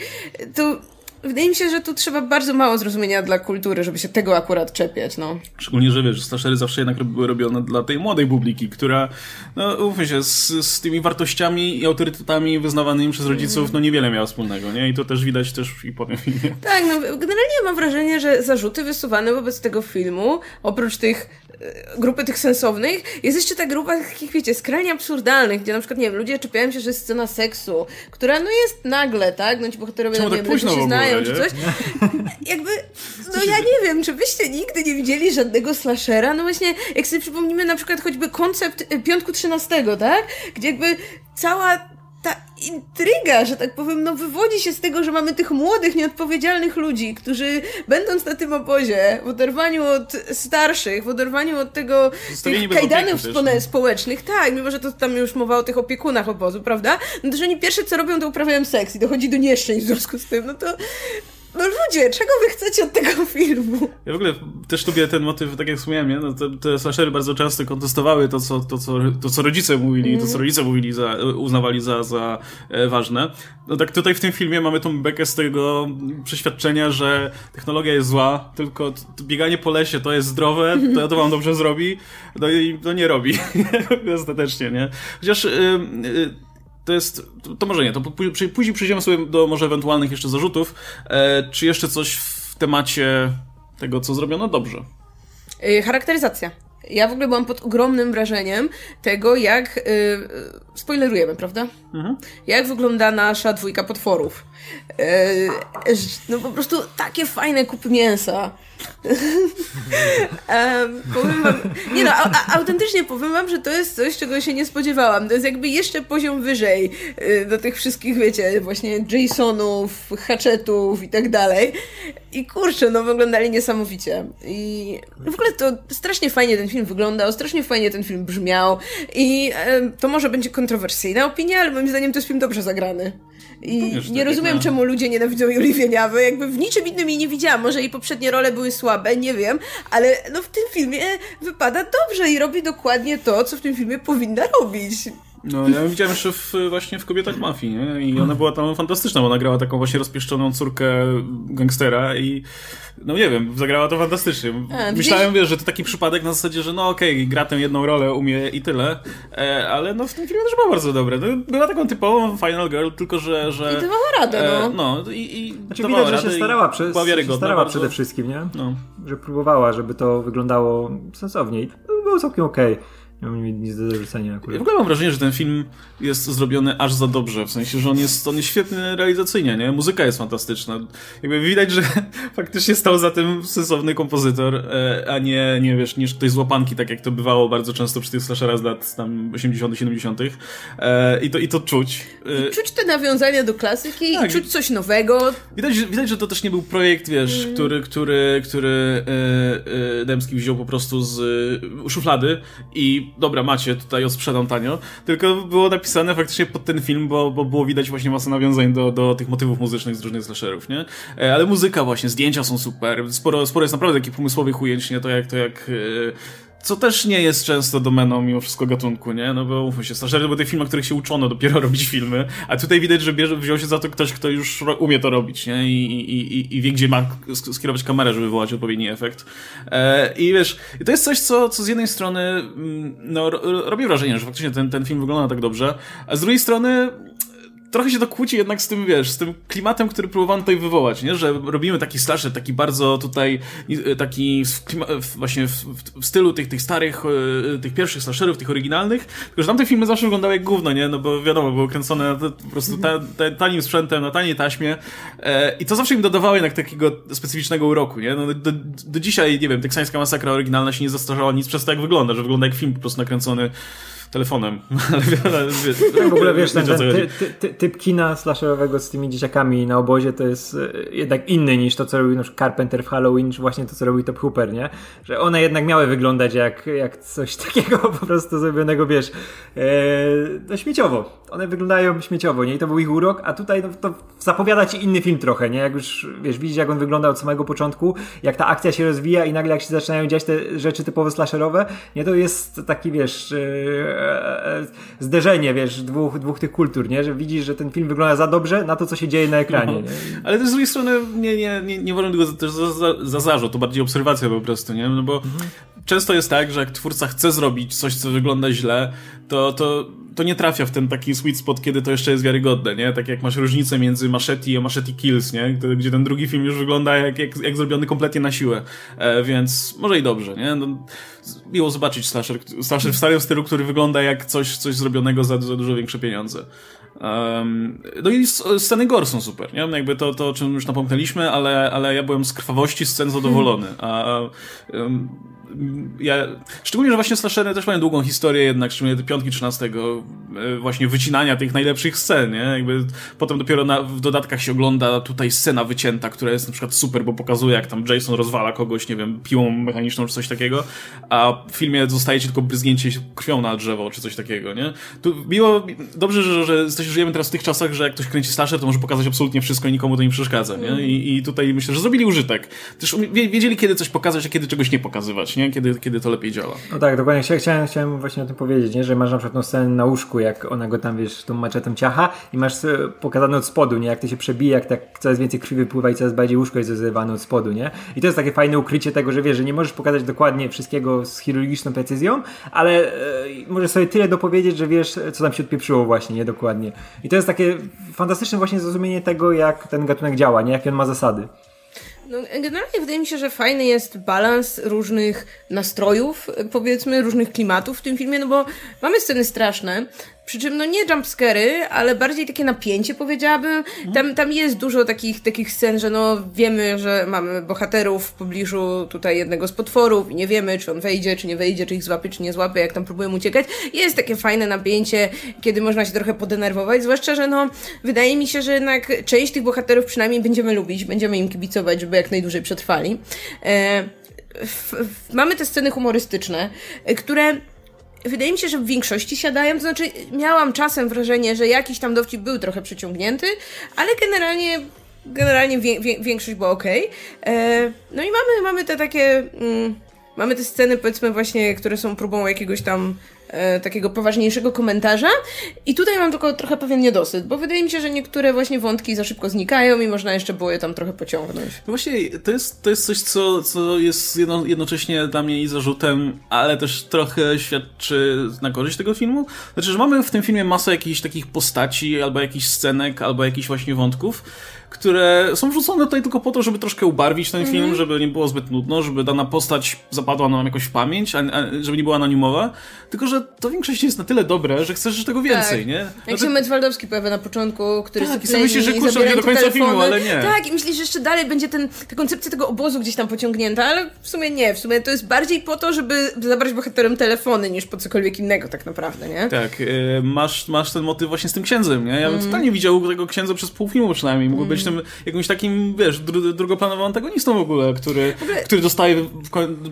to Wydaje mi się, że tu trzeba bardzo mało zrozumienia dla kultury, żeby się tego akurat czepiać, no. Szczególnie, że wiesz, że slashery zawsze jednak były robione dla tej młodej publiki, która, no umówmy się, z, z tymi wartościami i autorytetami wyznawanymi przez rodziców, no niewiele miała wspólnego, nie? I to też widać też i po tym filmie. Tak, no generalnie mam wrażenie, że zarzuty wysuwane wobec tego filmu, oprócz tych grupy tych sensownych, jest jeszcze ta grupa takich, wiecie, skrajnie absurdalnych, gdzie na przykład, nie wiem, ludzie czepiają się, że jest scena seksu, która, no jest nagle, tak? No ci bohaterowie, Czemu no, tak nie wiem, się znają, czy coś. (laughs) Jakby, no ja nie wiem, czy byście nigdy nie widzieli żadnego slashera? No właśnie, jak sobie przypomnimy na przykład choćby koncept y, Piątku 13, tak? Gdzie jakby cała intryga, że tak powiem, no wywodzi się z tego, że mamy tych młodych, nieodpowiedzialnych ludzi, którzy będąc na tym obozie, w oderwaniu od starszych, w oderwaniu od tego tych kajdanów społecznych, tak, mimo że to tam już mowa o tych opiekunach obozu, prawda? No to, że oni pierwsze co robią, to uprawiają seks i dochodzi do nieszczęść w związku z tym, no to no ludzie, czego wy chcecie od tego filmu? Ja w ogóle też lubię ten motyw, tak jak wspomniałem, nie? No, te, te slashery bardzo często kontestowały to, co, to, co, to, co rodzice mówili, mm. to, co mhm. rodzice mówili, za, uznawali za, za e, ważne. No tak tutaj w tym filmie mamy tą bekę z tego przeświadczenia, że technologia jest zła, tylko bieganie po lesie to jest zdrowe, to, to wam dobrze zrobi, no i to nie robi. (laughs) Ostatecznie, nie? Chociaż... Yy, to jest, to, to może nie, to później przejdziemy sobie do może ewentualnych jeszcze zarzutów. E, czy jeszcze coś w temacie tego, co zrobiono dobrze? Yy, charakteryzacja. Ja w ogóle byłam pod ogromnym wrażeniem tego, jak. Yy, spoilerujemy, prawda? Mhm. Jak wygląda nasza dwójka potworów. Yy, no po prostu takie fajne kupy mięsa (laughs) powiem wam, nie no, a, a, autentycznie powiem wam, że to jest coś, czego się nie spodziewałam. To jest jakby jeszcze poziom wyżej y, do tych wszystkich, wiecie, właśnie Jasonów, Hatchetów i tak dalej. I kurczę, no wyglądali niesamowicie. I w ogóle to strasznie fajnie ten film wyglądał, strasznie fajnie ten film brzmiał. I to może będzie kontrowersyjna opinia, ale moim zdaniem to jest film dobrze zagrany. I nie rozumiem, no. czemu ludzie nienawidzą Julii Wieniawy. Jakby w niczym innym jej nie widziałam. Może jej poprzednie role były słabe, nie wiem, ale no w tym filmie wypada dobrze i robi dokładnie to, co w tym filmie powinna robić. No, ja widziałem jeszcze w, właśnie w Kobietach Mafii, nie? I ona była tam fantastyczna, bo ona grała taką właśnie rozpieszczoną córkę gangstera i no nie wiem, zagrała to fantastycznie. A, Myślałem, wiesz, że to taki przypadek na zasadzie, że no okej, okay, gra tę jedną rolę, umie i tyle, e, ale no w tym filmie też była bardzo dobre. No, była taką typową Final Girl, tylko że... że I dawała radę, no. E, no i, i znaczy, widać, że się starała, przez, się starała przede wszystkim, nie? No. Że próbowała, żeby to wyglądało sensownie i było całkiem okej. Okay. Nie mam nic do zarzucenia akurat. Ja w ogóle mam wrażenie, że ten film jest zrobiony aż za dobrze, w sensie, że on jest, on jest świetny realizacyjnie, nie? Muzyka jest fantastyczna. Jakby widać, że (laughs) faktycznie stał za tym sensowny kompozytor, e, a nie, nie wiesz, niż ktoś z łapanki, tak jak to bywało bardzo często przy tych slasherach z lat tam 80 70 e, I to, I to czuć. E, I czuć te nawiązania do klasyki, tak. czuć coś nowego. Widać, widać, że to też nie był projekt, wiesz, mm. który, który, który Demski wziął po prostu z szuflady i dobra, macie, tutaj sprzedam tanio, tylko było napisane faktycznie pod ten film, bo, bo było widać właśnie masę nawiązań do, do tych motywów muzycznych z różnych slasherów, nie? E, ale muzyka właśnie, zdjęcia są super, sporo, sporo jest naprawdę takich pomysłowych ujęć, nie? To jak, to jak e, co też nie jest często domeną mimo wszystko gatunku, nie? No bo mówmy się, slashery to były te filmy, których się uczono dopiero (laughs) robić filmy, a tutaj widać, że bierze, wziął się za to ktoś, kto już umie to robić, nie? I, i, i, wie, gdzie ma skierować kamerę, żeby wywołać odpowiedni efekt. E, I wiesz, to jest coś, co, co z jednej strony mm, no, robi wrażenie, że faktycznie ten, ten film wygląda tak dobrze, a z drugiej strony trochę się to kłóci jednak z tym, wiesz, z tym klimatem, który próbowano tutaj wywołać, nie? Że robimy taki slasher, taki bardzo tutaj, taki w klima, właśnie w, w, stylu tych, tych starych, e, tych pierwszych slasherów, tych oryginalnych, tylko że tamte filmy zawsze wyglądały jak gówno, nie? No bo wiadomo, były kręcone po prostu ta, ta, tanim sprzętem, na taniej taśmie e, i to zawsze im dodawało jednak takiego specyficznego uroku, nie? No do, do dzisiaj, nie wiem, teksańska masakra oryginalna się nie zastarzała nic przez to, jak wygląda, że wygląda jak film po prostu nakręcony telefonem. (laughs) Ale w ogóle wiesz, ten, ten ty, ty, typ kina slasherowego z tymi dzieciakami na obozie to jest e, jednak inny niż to, co robił nasz Carpenter w Halloween, czy właśnie to, co robił Top Hooper, nie? Że one jednak miały wyglądać jak, jak coś (laughs) takiego po prostu zrobionego, wiesz, e, no śmieciowo. One wyglądają śmieciowo, nie? I to był ich urok, a tutaj no, to zapowiada ci inny film trochę, nie? Jak już, wiesz, widzisz jak on wygląda od samego początku, jak ta akcja się rozwija i nagle jak się zaczynają dziać te rzeczy typowo slasherowe, nie? To jest taki, wiesz, e, E, zderzenie, wiesz, dwóch, dwóch tych kultur, nie? Że widzisz, że ten film wygląda za dobrze na to, co się dzieje na ekranie. No. Ale też z drugiej strony nie, nie, nie, nie uważam tego też za, za, za zarzut, to bardziej obserwacja po prostu, nie? No bo mhm. często jest tak, że jak twórca chce zrobić coś, co wygląda źle, to, to to nie trafia w ten taki sweet spot, kiedy to jeszcze jest wiarygodne, nie? Tak jak masz różnicę między Machete a Machete Kills, nie? Gdzie ten drugi film już wygląda jak, jak, jak zrobiony kompletnie na siłę. E, więc może i dobrze, nie? No, miło zobaczyć slasher, slasher w starym stylu, który wygląda jak coś, coś zrobionego za, za dużo większe pieniądze. Um, no i sceny gore są super, nie? Jakby to, to o czym już napomknęliśmy, ale, ale ja byłem z krwawości scen zadowolony. A, um, ja, szczególnie, że właśnie slashery też mają długą historię jednak, szczególnie te piątki 13, e, właśnie wycinania tych najlepszych scen, nie? Jakby potem dopiero na, w dodatkach się ogląda tutaj scena wycięta, która jest na przykład super, bo pokazuje jak tam Jason rozwala kogoś, nie wiem, piłą mechaniczną czy coś takiego, a w filmie zostaje ci tylko bryznięcie krwią na drzewo czy coś takiego, nie? Tu miło, dobrze, że, że żyjemy teraz w tych czasach, że jak ktoś kręci slasher, to może pokazać absolutnie wszystko i nikomu to nie przeszkadza, nie? I, i tutaj myślę, że zrobili użytek. Też wiedzieli, kiedy coś pokazać, a kiedy czegoś nie pokazywać, nie? Kiedy, kiedy to lepiej działa. No tak, dokładnie. Chciałem, chciałem właśnie o tym powiedzieć, nie? że masz na przykład tą scenę na łóżku, jak ona go tam, wiesz, tą maczetą ciacha i masz pokazane od spodu, nie? Jak to się przebija, jak tak coraz więcej krwi wypływa i coraz bardziej łóżko jest zrywane od spodu, nie? I to jest takie fajne ukrycie tego, że wiesz, że nie możesz pokazać dokładnie wszystkiego z chirurgiczną precyzją, ale e, możesz sobie tyle dopowiedzieć, że wiesz, co tam się odpieprzyło właśnie, nie? Dokładnie. I to jest takie fantastyczne właśnie zrozumienie tego, jak ten gatunek działa, nie? Jakie on ma zasady. No, generalnie wydaje mi się, że fajny jest balans różnych nastrojów, powiedzmy, różnych klimatów w tym filmie, no bo mamy sceny straszne, przy czym no nie jumpscary, ale bardziej takie napięcie powiedziałabym. Tam, tam jest dużo takich, takich scen, że no wiemy, że mamy bohaterów w pobliżu tutaj jednego z potworów i nie wiemy, czy on wejdzie, czy nie wejdzie, czy ich złapie, czy nie złapie, jak tam próbują uciekać. Jest takie fajne napięcie, kiedy można się trochę podenerwować, zwłaszcza, że no wydaje mi się, że jednak część tych bohaterów przynajmniej będziemy lubić, będziemy im kibicować, żeby jak najdłużej przetrwali. E, mamy te sceny humorystyczne, które wydaje mi się, że w większości siadają, to znaczy miałam czasem wrażenie, że jakiś tam dowcip był trochę przyciągnięty, ale generalnie generalnie wie, wie, większość była ok. E, no i mamy, mamy te takie... Mm, mamy te sceny, powiedzmy, właśnie, które są próbą jakiegoś tam e, takiego poważniejszego komentarza. I tutaj mam tylko trochę pewien niedosyt, bo wydaje mi się, że niektóre właśnie wątki za szybko znikają i można jeszcze było je tam trochę pociągnąć. No właśnie to jest, to jest coś, co, co jest jedno, jednocześnie dla mnie i zarzutem, ale też trochę świadczy na korzyść tego filmu. Znaczy, że mamy w tym filmie masę jakichś takich postaci, albo jakichś scenek, albo jakichś właśnie wątków, które są wrzucone tutaj tylko po to, żeby troszkę ubarwić ten film, mm -hmm. żeby nie było zbyt nudno, żeby dana postać zapadła nam jakoś w pamięć, a, a, żeby nie była anonimowa. Tylko, że to w większości jest na tyle dobre, że chcesz tego więcej, tak. nie? Jak znaczy... się Metwaldowski pojawia na początku, który tak, i myślisz, że kurczę, nie do końca telefony. filmu, ale nie. Tak, i myślisz, że jeszcze dalej będzie ten, ta koncepcja tego obozu gdzieś tam pociągnięta, ale w sumie nie. W sumie to jest bardziej po to, żeby zabrać bohaterem telefony, niż po cokolwiek innego tak naprawdę, nie? Tak, yy, masz, masz ten motyw właśnie z tym księdzem, nie? Ja bym mm. totalnie widział tego księdza przez pół filmu przynajmniej. Mógł mm. Tym jakimś takim, wiesz, dru drugoplanowym antagonistą w ogóle, który, w ogóle... który dostaje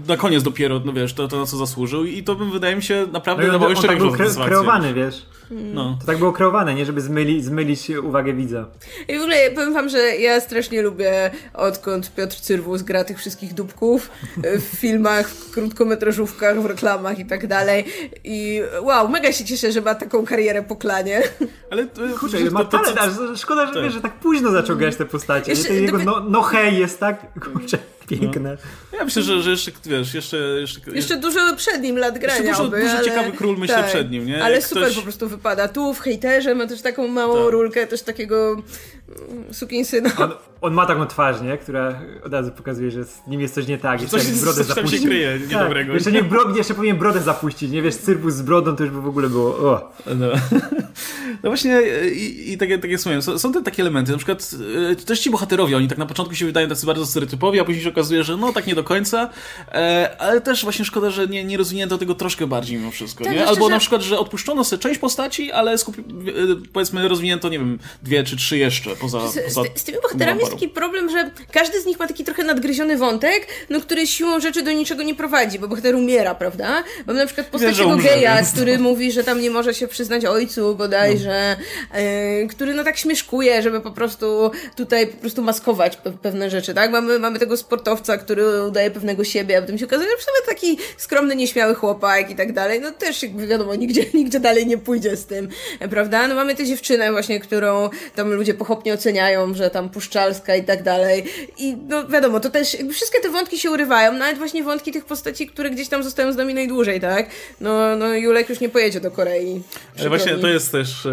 na koniec dopiero, no wiesz, to, to na co zasłużył i to bym, wydaje mi się, naprawdę no, dawało jeszcze tak był kre kreowany, wiesz. No. To tak było kreowane, nie? Żeby zmyli, zmylić uwagę widza. I w ogóle powiem wam, że ja strasznie lubię odkąd Piotr Cyrwus gra tych wszystkich dupków w (laughs) filmach, w krótkometrażówkach, w reklamach i tak dalej. I wow, mega się cieszę, że ma taką karierę po klanie. (laughs) Ale to, Kurczę, to, ma talent, to, szkoda, że, tak. wiesz, że tak późno zaczął grać te postacie. Jeszcze, jego no, no hej jest tak, kurczę, piękne. No. Ja myślę, że, że jeszcze, wiesz, jeszcze... Jeszcze, jeszcze dużo przed nim lat grania. Jeszcze dużo, oby, dużo ale... ciekawy król myślę tak, przed nim, nie? Ale Jak super ktoś... po prostu wypada. Tu w hejterze ma też taką małą tak. rulkę, też takiego sukinsyna. On, on ma taką twarz, nie? Która od razu pokazuje, że z nim jest coś nie tak. Jeszcze coś, jak brodę coś zapuścić. się kryje tak. niedobrego. Jeszcze, nie bro, jeszcze powinien brodę zapuścić, nie? Wiesz, cyrpus z brodą to już by w ogóle było... O. No. (laughs) no właśnie i, i tak, tak jak wspomniałem, są, są te takie elementy, na przykład e, też ci bohaterowie, oni tak na początku się wydają tacy bardzo stereotypowi, a później się okazuje, że no tak nie do końca, e, ale też właśnie szkoda, że nie, nie rozwinięto tego troszkę bardziej mimo wszystko, tak, nie? Albo że... na przykład, że odpuszczono sobie część postaci, ale skupi... E, powiedzmy rozwinięto, nie wiem, dwie czy trzy jeszcze poza... Z, poza z, z tymi bohaterami jest taki problem, że każdy z nich ma taki trochę nadgryziony wątek, no który siłą rzeczy do niczego nie prowadzi, bo bohater umiera, prawda? Mam na przykład postać tego geja, który mówi, że tam nie może się przyznać ojcu bodajże, no. e, który no tak śmieszkuje, żeby po prostu tutaj po prostu maskować pe pewne rzeczy, tak? Mamy, mamy tego sportowca, który udaje pewnego siebie, a potem się okazuje, że w sumie taki skromny, nieśmiały chłopak i tak dalej, no też jakby wiadomo, nigdzie, (laughs) nigdzie dalej nie pójdzie z tym, prawda? No mamy tę dziewczynę właśnie, którą tam ludzie pochopnie oceniają, że tam puszczalska i tak dalej, i no wiadomo, to też jakby wszystkie te wątki się urywają, nawet właśnie wątki tych postaci, które gdzieś tam zostają z nami najdłużej, tak? No, no Julek już nie pojedzie do Korei. Ale właśnie to jest też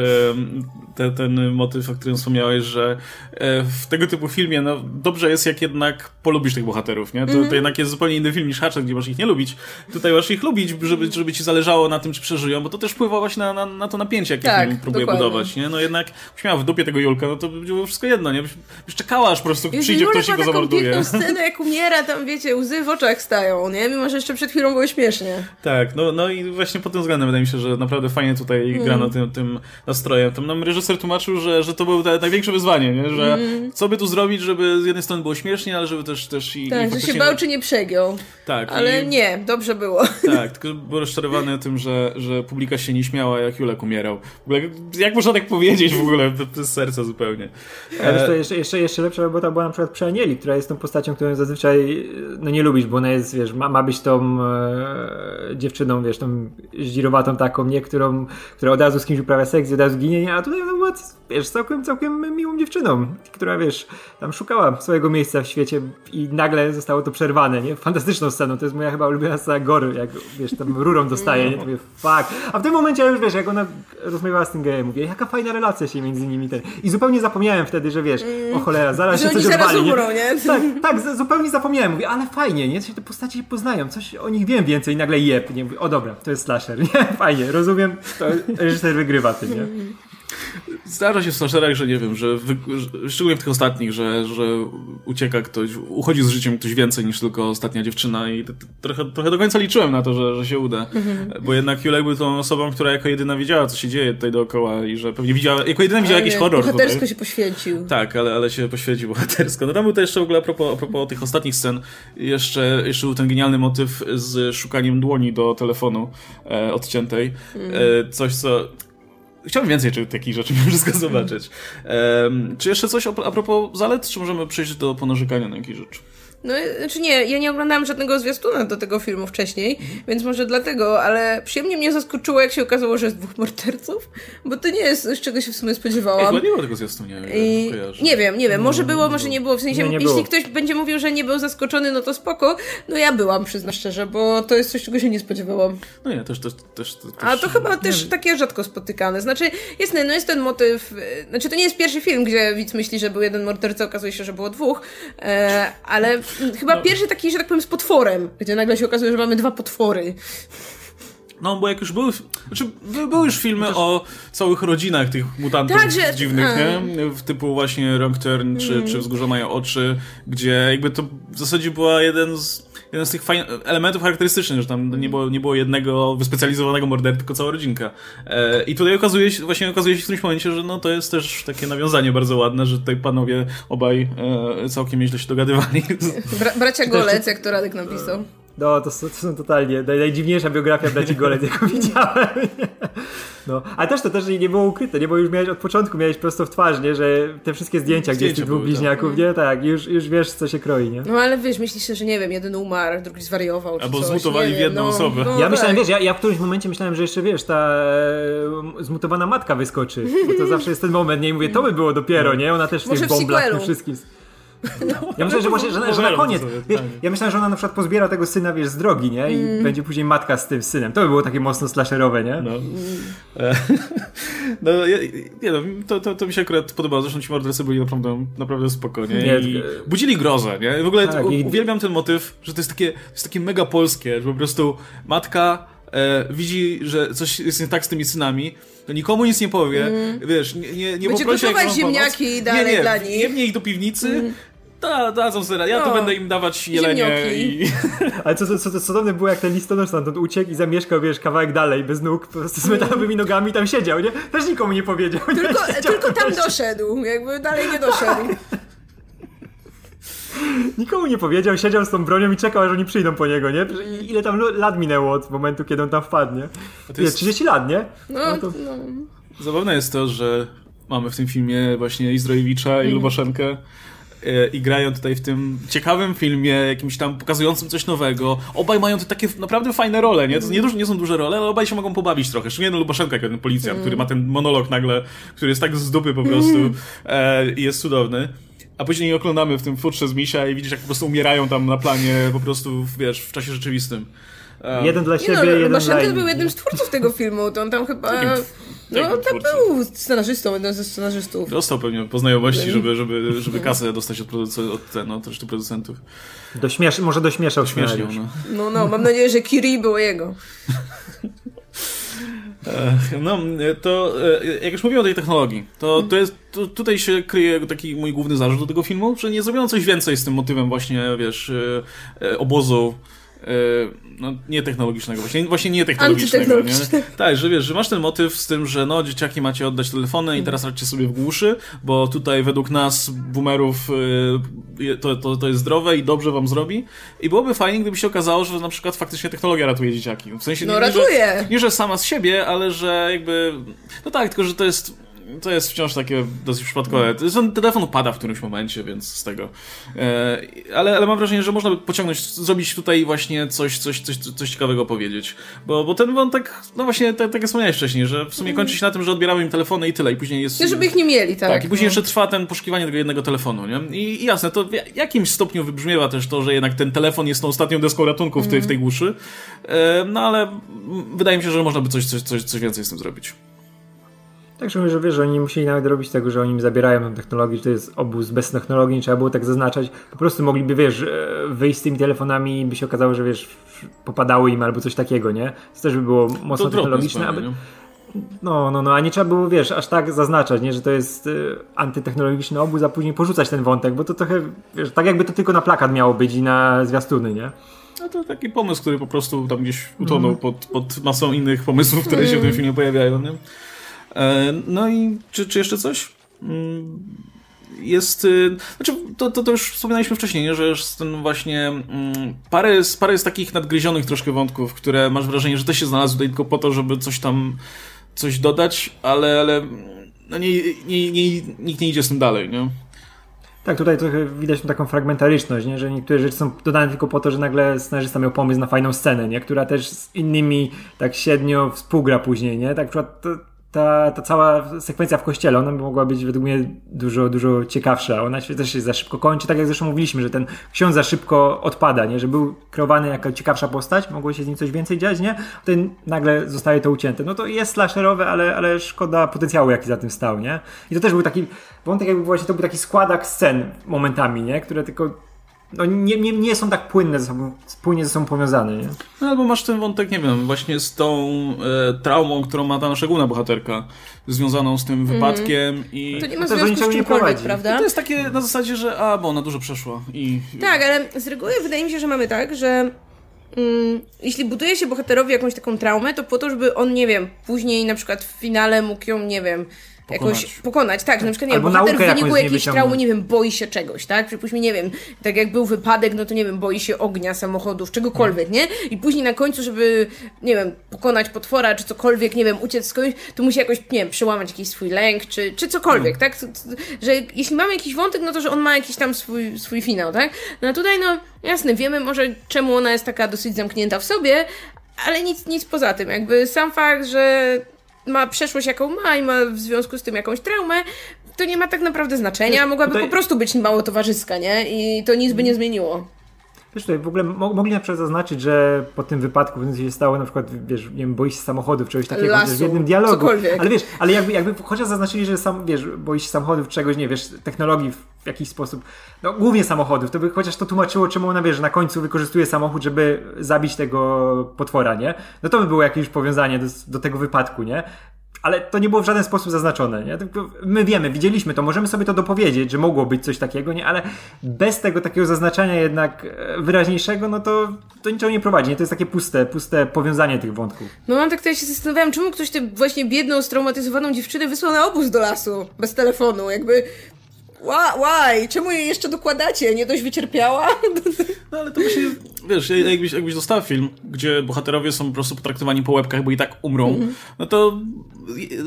te, ten motyw, o którym wspomniałeś, że e, w tego typu filmie, no dobrze jest, jak jednak polubisz tych bohaterów, nie? To, mm -hmm. to jednak jest zupełnie inny film niż Hatchet, gdzie masz ich nie lubić. Tutaj masz ich lubić, żeby, żeby ci zależało na tym, czy przeżyją, bo to też wpływa właśnie na, na, na to napięcie, jakie tak, film próbuje dokładnie. budować, nie? No jednak, miała w dupie tego Julka, no to by było wszystko jedno, nie? Byś, byś czekała, aż po prostu przyjdzie ktoś i go zamorduje. taką (laughs) scenę, jak umiera, tam wiecie, łzy w oczach stają, nie? Mimo, że jeszcze przed chwilą było śmiesznie. Tak, no, no i właśnie pod tym względem wydaje mi się, że naprawdę fajnie tutaj mm. grano tym, tym nastrojem. Tam nam reżyser tłumaczył, że, że to było największe wyzwanie, nie? Że mm. co by tu zrobić, żeby z jednej strony było śmiesznie, ale żeby też, też i... Tak, i że się bał, czy nie przegiął. Tak. Ale i... nie, dobrze było. (laughs) Tak, tylko był rozczarowany tym, że, że publika się nie śmiała, jak Julek umierał. W ogóle, jak można tak powiedzieć w ogóle, bez serca zupełnie. Ale e... jeszcze, jeszcze, jeszcze lepsza robota była na przykład przy Anieli, która jest tą postacią, którą zazwyczaj no nie lubisz, bo ona jest, wiesz, ma, ma być tą e, dziewczyną, wiesz, tą zdzirowatą taką, nie? Którą, która od razu z kimś uprawia seks i od razu ginie, a tutaj no, była, wiesz, całkiem, całkiem miłą dziewczyną, która, wiesz, tam szukała swojego miejsca w świecie i nagle zostało to przerwane, nie? Fantastyczną sceną, to jest moja chyba ulubiona scena Gory, jak, wiesz, tam rurą dostaje, nie? To mówię, fuck. A w tym momencie już, wiesz, jak ona rozmawiała z tym gejem, mówię, jaka fajna relacja się między nimi ten. I zupełnie zapomniałem wtedy, że wiesz, o cholera, zaraz się coś odwali? Umrą, nie? Tak, tak, zupełnie zapomniałem, mówię, ale fajnie, nie? Te postacie się poznają, coś o nich wiem więcej i nagle jeb, nie? Mówię, o dobra, to jest slasher, (laughs) nie? Fajnie, rozumiem, to reżyser wygrywa tym, nie? Zdarza się w slasherach, że nie wiem, że, wy, że szczególnie w tych ostatnich, że, że ucieka ktoś, uchodzi z życiem ktoś więcej niż tylko ostatnia dziewczyna i trochę, trochę do końca liczyłem na to, że, że się uda. Mhm. Bo jednak Julek był tą osobą, która jako jedyna wiedziała, co się dzieje tutaj dookoła i że pewnie widziała, jako jedyna widziała jakiś horror Bohatersko tutaj. się poświęcił. Tak, ale, ale się poświęcił bohatersko. No tam był to jeszcze w ogóle a propos, a propos tych ostatnich scen, jeszcze, jeszcze był ten genialny motyw z szukaniem dłoni do telefonu e, odciętej. E, coś, co Chciałbym więcej takich rzeczy (laughs) mimo wszystko zobaczyć. Um, czy jeszcze coś a propos zalet, czy możemy przejść do ponarzekania na jakieś rzeczy? No, znaczy nie, ja nie oglądałam żadnego zwiastuna do tego filmu wcześniej, więc może dlatego, ale przyjemnie mnie zaskoczyło, jak się okazało, że jest dwóch morderców, bo to nie jest, z czego się w sumie spodziewałam. chyba nie było tego zwiastunia. I nie wiem, nie wiem, może było, może nie było. W sensie, Nie, nie jeśli było. ktoś będzie mówił, że nie był zaskoczony, no to spoko. No ja byłam, przyznam szczerze, bo to jest coś, czego się nie spodziewałam. No nie, też, też, też, też A to chyba też takie rzadko spotykane. Znaczy, jasne, no jest ten motyw. Znaczy, to nie jest pierwszy film, gdzie widz myśli, że był jeden morderca, okazuje się, że było dwóch. E, ale chyba pierwszy taki, że tak powiem, z potworem, gdzie nagle się okazuje, że mamy dwa potwory. No, bo jak już były, znaczy by- były już filmy o całych rodzinach tych mutantów Tak, że- dziwnych, a. nie? W typu właśnie Wrong Turn, czy, Mm. czy Wzgórza mają oczy, gdzie jakby to w zasadzie była jeden z, jeden z tych fajn- elementów charakterystycznych, że tam nie było, nie było jednego wyspecjalizowanego mordercy, tylko cała rodzinka. E, I tutaj okazuje się, właśnie okazuje się w którymś momencie, że no to jest też takie nawiązanie bardzo ładne, że tutaj panowie obaj e, całkiem nieźle się dogadywali. (laughs) Bra bracia Golec, jak to Radek napisał. No, to, są- to są totalnie naj, najdziwniejsza biografia braci Golec, jaką widziałem. No, ale też to też nie było ukryte, nie? Bo już miałeś od początku, miałeś prosto w twarz, nie? Że te wszystkie zdjęcia, gdzie jest Zdjęcia tych dwóch były, bliźniaków, nie? Tak, już, już wiesz, co się kroi, nie? No ale wiesz, myślisz, że nie wiem, jeden umarł, drugi zwariował. Czy Albo coś, zmutowali nie w jedną no, osobę. No, Ja myślałem, tak. wiesz, ja, ja w którymś momencie myślałem, że jeszcze, wiesz, ta e, zmutowana matka wyskoczy, bo to zawsze jest ten moment, nie? I mówię, to by było dopiero, nie? Ona też w Może tych w bąblach, tym sequelu. Wszystkim. Ja myślę, że właśnie, że, że na koniec, wiesz, tak. ja myślałem, że ona na przykład pozbiera tego syna, wiesz, z drogi, nie? I będzie później matka z tym synem. To by było takie mocno slasherowe, nie? No. E, (laughs) No, ja, nie no, to, to, to mi się akurat podobało. Zresztą ci mordercy byli naprawdę, naprawdę spokojnie. Nie, I tylko- budzili grozę, nie? W ogóle Tak, i- uwielbiam ten motyw, że to jest takie, to jest takie mega polskie, że po prostu matka e, widzi, że coś jest nie tak z tymi synami, to nikomu nic nie powie, wiesz, nie, nie, nie Będzie poprosi, mam ziemniaki pomoc. dalej nie, nie, dla nich. Jemnie ich do piwnicy, da, dadzą sobie, ja tu No. będę im dawać jelenie i... (laughs) Ale co, co, co, co cudowne było, jak ten listonosz stamtąd uciekł i zamieszkał, wiesz, kawałek dalej, bez nóg, po prostu z metalowymi nogami tam siedział, nie? Też nikomu nie powiedział, nie? Tylko, Siedział tylko tam doszedł, jakby dalej nie doszedł. (laughs) Nikomu nie powiedział, siedział z tą bronią i czekał, aż oni przyjdą po niego, nie? Ile tam lat minęło od momentu, kiedy on tam wpadnie? to Nie, jest- 30 lat, nie? No, to- no. Zabawne jest to, że mamy w tym filmie właśnie Izdrojewicza i Lubaszenkę e, i grają tutaj w tym ciekawym filmie, jakimś tam pokazującym coś nowego. Obaj mają te takie naprawdę fajne role, nie? To nie, duż- nie są duże role, ale obaj się mogą pobawić trochę. Szczególnie no Lubaszenka, ten policjant, który ma ten monolog nagle, który jest tak z dupy po prostu e, i jest cudowny. A później oglądamy w tym futrze z misia i widzisz, jak po prostu umierają tam na planie po prostu, wiesz, w czasie rzeczywistym. E, Jeden dla siebie, no, jeden dla innych. był jednym z twórców tego filmu, to on tam chyba... No, twórcą? był scenarzystą, jeden ze scenarzystów. Dostał pewnie po znajomości, żeby, żeby, żeby kasę dostać od, produce- od, ten, no, od reszty producentów. Dośmiesz, może dośmieszał Śmiesznie, scenariusz. no. No, no, mam nadzieję, że Kiri było jego. No, to e, jak już mówiłem o tej technologii, to, to jest, to tutaj się kryje taki mój główny zarzut do tego filmu, że nie zrobiono coś więcej z tym motywem właśnie, wiesz, e, e, obozu, no nie technologicznego, właśnie, właśnie nie technologicznego, nie? Tak, że wiesz, że masz ten motyw z tym, że no dzieciaki macie oddać telefony i teraz radźcie sobie w głuszy, bo tutaj według nas, boomerów, je- to, to, to jest zdrowe i dobrze wam zrobi i byłoby fajnie, gdyby się okazało, że na przykład faktycznie technologia ratuje dzieciaki. W sensie No, nie, nie, że- ratuje. nie, że sama z siebie, ale że jakby. No tak, tylko że to jest. To jest wciąż takie dosyć przypadkowe. Ten telefon upada w którymś momencie, więc z tego. E, ale, ale mam wrażenie, że można by pociągnąć, zrobić tutaj właśnie coś, coś, coś, coś ciekawego powiedzieć. Bo, bo ten wątek, no właśnie, tak, tak jak wspomniałeś wcześniej, że w sumie kończy się na tym, że odbieramy im telefony i tyle. I później jest. Żeby ich nie mieli, tak. Tak, i później no. jeszcze trwa ten poszukiwanie tego jednego telefonu, nie? I, i jasne, to w jakimś stopniu wybrzmiewa też to, że jednak ten telefon jest tą ostatnią deską ratunku w tej, w tej głuszy. E, no ale wydaje mi się, że można by coś, coś, coś, coś więcej z tym zrobić. Tak, że wiesz, że oni musieli nawet robić tego, że oni im zabierają tę technologię, że to jest obóz bez technologii, nie trzeba było tak zaznaczać. Po prostu mogliby, wiesz, e, wyjść z tymi telefonami i by się okazało, że wiesz, popadały im albo coś takiego, nie? To też by było mocno To technologiczne, aby? No, no, no, a nie trzeba było, wiesz, aż tak zaznaczać, nie, że to jest y, antytechnologiczny obóz, a później porzucać ten wątek, bo to trochę, wiesz, tak jakby to tylko na plakat miało być i na zwiastuny, nie? No to taki pomysł, który po prostu tam gdzieś utonął pod, pod masą innych pomysłów, które się w tym filmie pojawiają. Nie? E, no i czy, czy jeszcze coś? Mm, Jest. y, Znaczy, to, to, to już wspominaliśmy wcześniej, nie? że jest ten właśnie. mm, Parę jest, parę jest takich nadgryzionych troszkę wątków, które masz wrażenie, że też się znalazły tutaj tylko po to, żeby coś tam. coś dodać, ale. ale no nie, nie, nie, nikt nie idzie z tym dalej, nie? Tak, tutaj trochę widać taką fragmentaryczność, nie? że niektóre rzeczy są dodane tylko po to, że nagle scenarzysta miał pomysł na fajną scenę, nie? która też z innymi tak średnio współgra później. Nie? Tak, przykład to, ta, ta cała sekwencja w kościele, ona by mogła być według mnie dużo, dużo ciekawsza. Ona się też się za szybko kończy, tak jak zresztą mówiliśmy, że ten ksiądz za szybko odpada, nie? że był kreowany jako ciekawsza postać, mogło się z nim coś więcej dziać, nie? Potem nagle zostaje to ucięte. No to jest slasherowe, ale, ale szkoda potencjału, jaki za tym stał, nie? I to też był taki wątek, jakby właśnie to był taki składak scen momentami, nie? Które tylko no nie, nie, nie są tak płynne ze sobą, płynnie ze sobą powiązane, nie? No albo masz ten wątek, nie wiem, właśnie z tą e, traumą, którą ma ta nasza główna bohaterka, związaną z tym mm. wypadkiem i... To nie ma związku z czymkolwiek, prawda? to jest takie na zasadzie, że a, bo ona dużo przeszła i... Tak, ale z reguły wydaje mi się, że mamy tak, że mm, jeśli buduje się bohaterowi jakąś taką traumę, to po to, żeby on, nie wiem, później na przykład w finale mógł ją, nie wiem pokonać. jakoś pokonać. Tak, na przykład, nie Albo wiem, bohater w wyniku jakiejś traumy, nie wiem, boi się czegoś, tak? Przypuśćmy, nie wiem, tak jak był wypadek, no to nie wiem, boi się ognia, samochodów, czegokolwiek, nie? I później na końcu, żeby, nie wiem, pokonać potwora, czy cokolwiek, nie wiem, uciec skądś, to musi jakoś, nie wiem, przełamać jakiś swój lęk, czy, czy cokolwiek, tak? Że jeśli mamy jakiś wątek, no to, że on ma jakiś tam swój, swój finał, tak? No a tutaj, no, jasne, wiemy może, czemu ona jest taka dosyć zamknięta w sobie, ale nic, nic poza tym. Jakby sam fakt, że ma przeszłość jaką ma i ma w związku z tym jakąś traumę, to nie ma tak naprawdę znaczenia. Mogłaby tutaj... po prostu być mało towarzyska, nie? I to nic by nie zmieniło. Wiesz, tutaj w ogóle mogli na przykład zaznaczyć, że po tym wypadku co się stało, na przykład, wiesz, nie wiem, boi się samochodów, czegoś takiego, Lasu, w jednym dialogu. Cokolwiek. Ale wiesz, ale jakby, jakby chociaż zaznaczyli, że sam, wiesz, boi się samochodów, czegoś, nie wiesz, technologii w jakiś sposób, no głównie samochodów, to by chociaż to tłumaczyło, czemu ona, wiesz, na końcu wykorzystuje samochód, żeby zabić tego potwora, nie? No to by było jakieś powiązanie do, do tego wypadku, nie? Ale to nie było w żaden sposób zaznaczone. Nie? My wiemy, widzieliśmy to, możemy sobie to dopowiedzieć, że mogło być coś takiego, nie? ale bez tego takiego zaznaczania jednak e, wyraźniejszego, no to, to niczego nie prowadzi. Nie? To jest takie puste, puste powiązanie tych wątków. No mam tak tutaj się zastanawiałem, czemu ktoś tę właśnie biedną, straumatyzowaną dziewczynę wysłał na obóz do lasu bez telefonu. Jakby Why? Czemu jej jeszcze dokładacie? Nie dość wycierpiała? (laughs) No ale to właśnie, wiesz, jakbyś, jakbyś dostał film, gdzie bohaterowie są po prostu potraktowani po łebkach, bo i tak umrą, mm -hmm. no to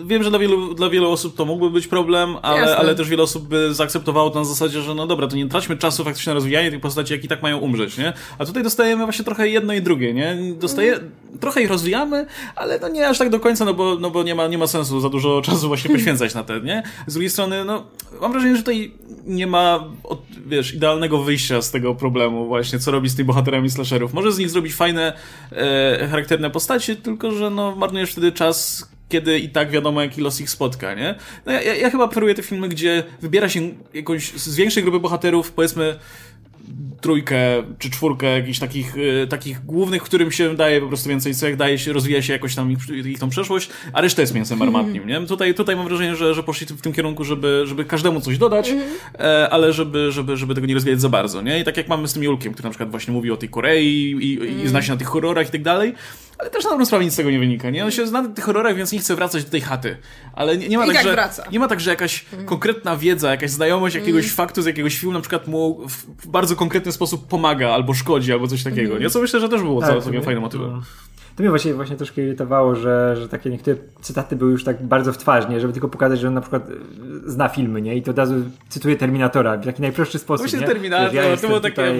wiem, że dla wielu, dla wielu osób to mógłby być problem, ale, ale też wiele osób by zaakceptowało to na zasadzie, że no dobra, to nie traćmy czasu faktycznie na rozwijanie tych postaci, jak i tak mają umrzeć, nie? A tutaj dostajemy właśnie trochę jedno i drugie, nie? Dostaje, mm. Trochę ich rozwijamy, ale no nie aż tak do końca, no bo, no bo nie, ma, nie ma sensu za dużo (laughs) czasu właśnie poświęcać na te, nie? Z drugiej strony, no mam wrażenie, że tutaj nie ma, wiesz, idealnego wyjścia z tego problemu właśnie, co robi z tymi bohaterami slasherów. Może z nich zrobić fajne, e, charakterne postacie, tylko że no marnujesz wtedy czas, kiedy i tak wiadomo, jaki los ich spotka, nie? No ja, ja chyba preferuję te filmy, gdzie wybiera się jakąś z większej grupy bohaterów, powiedzmy trójkę czy czwórkę jakichś takich, y, takich głównych, którym się daje po prostu więcej cech, daje się, rozwija się jakoś tam ich, ich tą przeszłość, a reszta jest mięsem armatnim, nie? Tutaj, tutaj mam wrażenie, że, że poszli w tym kierunku, żeby, żeby każdemu coś dodać, mm -hmm. ale żeby, żeby, żeby tego nie rozwijać za bardzo, nie? I tak jak mamy z tym Julkiem, który na przykład właśnie mówi o tej Korei i, i, i zna się na tych horrorach i tak dalej, ale też na dobrą sprawę nic z tego nie wynika, nie? On się zna na tych horrorach, więc nie chce wracać do tej chaty. Ale nie, nie ma I tak, tak że, wraca. nie ma tak, że jakaś mm. konkretna wiedza, jakaś znajomość jakiegoś mm. faktu z jakiegoś filmu na przykład mu w bardzo konkretny sposób pomaga, albo szkodzi, albo coś takiego, mm. nie? Co myślę, że też było tak, całkiem fajnym motywem. No. To mnie właśnie, właśnie troszkę irytowało, że, że takie niektóre cytaty były już tak bardzo w twarz, nie? Żeby tylko pokazać, że on na przykład e, zna filmy, nie? I to od razu cytuje Terminatora w taki najprostszy sposób, Właśnie nie? Terminator, ja to było takie...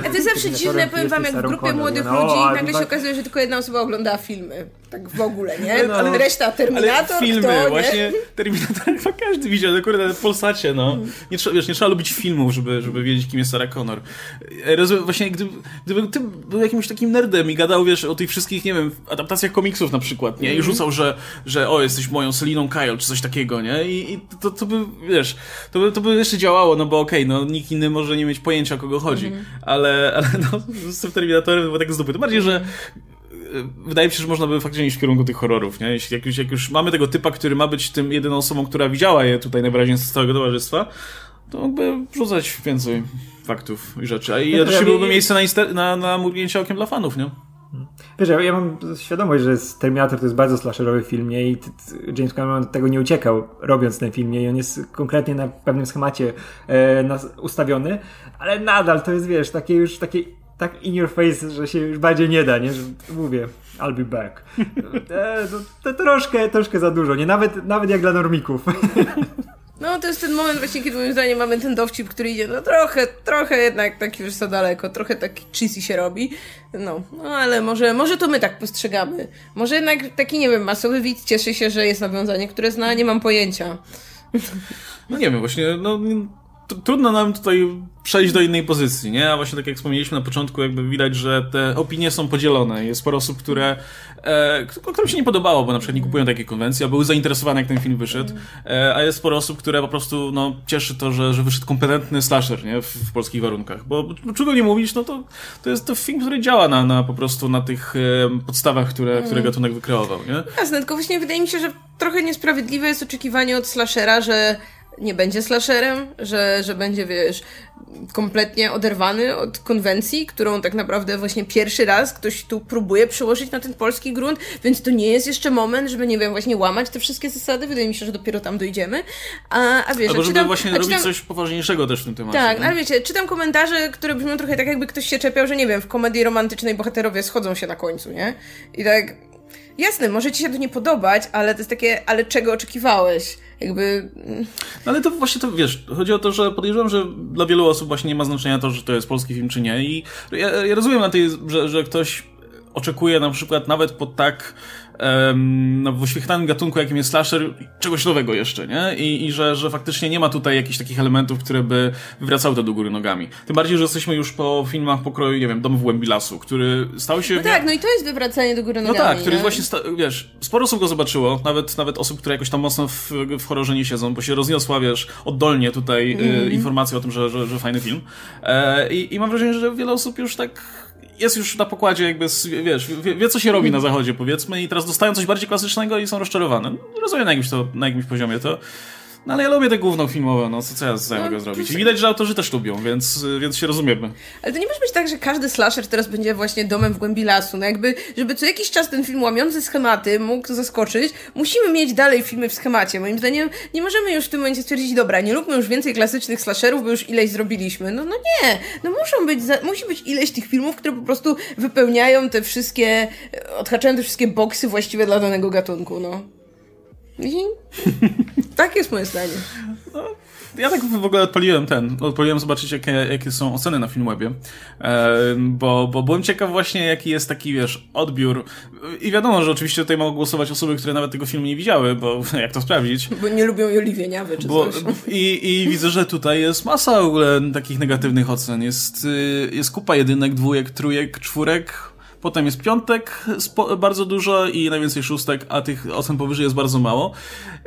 A to jest zawsze dziwne, powiem wam, jak w grupie młodych no, ludzi i nagle się okazuje, że tylko jedna osoba ogląda filmy. Tak w ogóle, nie? No, ale reszta Terminator, ale filmy, kto, właśnie Terminator (laughs) chyba każdy widział, no kurde, w Polsacie, no. Nie, trzeba, wiesz, nie trzeba lubić filmów, żeby, żeby wiedzieć, kim jest Sarah Connor. E, rozumiem, właśnie gdyby, gdyby ty był jakimś takim nerdem i gadał, wiesz, o tych wszystkich, nie wiem, adaptacjach komiksów na przykład, nie? I mhm. rzucał, że, że o, jesteś moją Seliną Kyle, czy coś takiego, nie? I, i to, to by, wiesz, to by, to by jeszcze działało, no bo okej, okay, no nikt inny może nie mieć pojęcia, o kogo chodzi, mm ale, ale no, (laughs) z tym Terminatorem było tak z dupy. To bardziej, że wydaje mi się, że można by faktycznie iść w kierunku tych horrorów, nie? Jeśli jak już, jak już mamy tego typa, który ma być tym jedyną osobą, która widziała je tutaj najwyraźniej z całego towarzystwa, to mógłby wrzucać więcej faktów i rzeczy. A i ja też byłoby miejsce na, na, na mrugnięcie okiem dla fanów, nie? Wiesz, ja, mam świadomość, że Terminator to jest bardzo slasherowy film nie? i James Cameron tego nie uciekał, robiąc ten film nie? i on jest konkretnie na pewnym schemacie e, ustawiony, ale nadal to jest, wiesz, takie już takie tak in your face, że się już bardziej nie da, nie? Że mówię, I'll be back. (laughs) E, to, to, troszkę, troszkę za dużo, nie? Nawet, nawet jak dla normików. (laughs) No to jest ten moment właśnie, kiedy moim zdaniem mamy ten dowcip, który idzie no trochę, trochę jednak tak już za daleko, trochę taki cheesy się robi. No, no ale może, może to my tak postrzegamy. Może jednak taki, nie wiem, masowy widz cieszy się, że jest nawiązanie, które zna, nie mam pojęcia. No nie wiem, właśnie, no trudno nam tutaj przejść do innej pozycji, nie? A właśnie tak jak wspomnieliśmy na początku, jakby widać, że te opinie są podzielone. Jest sporo osób, które, e, którym się nie podobało, bo na przykład nie kupują takiej konwencji, a były zainteresowane, jak ten film wyszedł. E, a jest sporo osób, które po prostu, no, cieszy to, że, że wyszedł kompetentny slasher, nie? W, w polskich warunkach. Bo, bo czego nie mówić, no to, to jest to film, który działa na, na po prostu na tych e, podstawach, które, które gatunek wykreował, nie? Jasne, tylko właśnie wydaje mi się, że trochę niesprawiedliwe jest oczekiwanie od slashera, że nie będzie slasherem, że, że będzie, wiesz, kompletnie oderwany od konwencji, którą tak naprawdę właśnie pierwszy raz ktoś tu próbuje przełożyć na ten polski grunt, więc to nie jest jeszcze moment, żeby, nie wiem, właśnie łamać te wszystkie zasady. Wydaje mi się, że dopiero tam dojdziemy. A, a wiesz, Albo żeby czytam, właśnie robić czytam, coś poważniejszego też w tym temacie. Tak, ale wiecie, czytam komentarze, które brzmią trochę tak, jakby ktoś się czepiał, że nie wiem, w komedii romantycznej bohaterowie schodzą się na końcu, nie? I tak, jasne, może ci się to nie podobać, ale to jest takie, ale czego oczekiwałeś? jakby... No ale to właśnie to, wiesz, chodzi o to, że podejrzewam, że dla wielu osób właśnie nie ma znaczenia to, że to jest polski film czy nie i ja, ja rozumiem na tej, że, że ktoś oczekuje na przykład nawet po tak no, w uśmiechniętym gatunku, jakim jest slasher, czegoś nowego jeszcze, nie? I, i że, że faktycznie nie ma tutaj jakichś takich elementów, które by wywracały to do góry nogami. Tym bardziej, że jesteśmy już po filmach pokroju, nie wiem, Dom w głębi lasu, który stał się... No tak, no i to jest wywracanie do góry nogami. No tak, który nie? właśnie, wiesz, sporo osób go zobaczyło, nawet, nawet osób, które jakoś tam mocno w, w horrorze nie siedzą, bo się rozniosła, wiesz, oddolnie tutaj mm. y, informacja o tym, że, że, że fajny film. E, i, I mam wrażenie, że wiele osób już tak jest już na pokładzie jakby, wiesz, wie, wie, co się robi na zachodzie, powiedzmy, i teraz dostają coś bardziej klasycznego i są rozczarowane. Rozumiem na jakimś, to, na jakimś poziomie to. No ale ja lubię te główną filmowe, no co, co ja z no, zrobić? I widać, że autorzy też lubią, więc, więc się rozumiemy. Ale to nie może być tak, że każdy slasher teraz będzie właśnie domem w głębi lasu. No jakby, żeby co jakiś czas ten film łamiący schematy mógł zaskoczyć, musimy mieć dalej filmy w schemacie. Moim zdaniem nie możemy już w tym momencie stwierdzić, dobra, nie lubmy już więcej klasycznych slasherów, bo już ileś zrobiliśmy. No, no nie, no muszą być, musi być ileś tych filmów, które po prostu wypełniają te wszystkie, odhaczają te wszystkie boksy właściwe dla danego gatunku, no. I (laughs) tak jest moje zdanie. No, ja tak w ogóle odpaliłem ten, odpaliłem zobaczyć jakie, jakie są oceny na Filmwebie, e, bo, bo byłem ciekaw właśnie jaki jest taki, wiesz, odbiór i wiadomo, że oczywiście tutaj mogą głosować osoby, które nawet tego filmu nie widziały, bo (laughs) jak to sprawdzić? Bo nie lubią Joli Niawy czy bo, coś. I, I widzę, że tutaj jest masa w ogóle takich negatywnych ocen, jest, y, jest kupa jedynek, dwójek, trójek, czwórek, Potem jest piątek bardzo dużo i najwięcej szóstek, a tych ocen powyżej jest bardzo mało.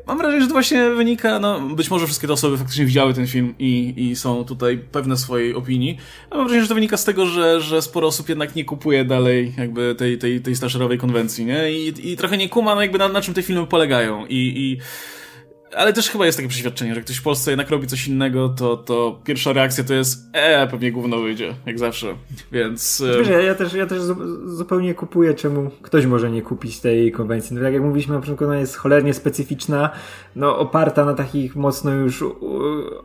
Mam wrażenie, że to właśnie wynika, no być może wszystkie te osoby faktycznie widziały ten film i, i są tutaj pewne swojej opinii. Mam wrażenie, że to wynika z tego, że, że sporo osób jednak nie kupuje dalej jakby tej, tej, tej slasherowej konwencji, nie? I, i trochę nie kuma no jakby na, na czym te filmy polegają. I, i ale też chyba jest takie przeświadczenie, że ktoś w Polsce jednak robi coś innego, to, to pierwsza reakcja to jest e, pewnie gówno wyjdzie, jak zawsze, więc... Wiesz, ja, ja, też, ja też zupełnie kupuję, czemu ktoś może nie kupić tej konwencji. No, tak jak mówiliśmy na początku, ona jest cholernie specyficzna, no oparta na takich mocno już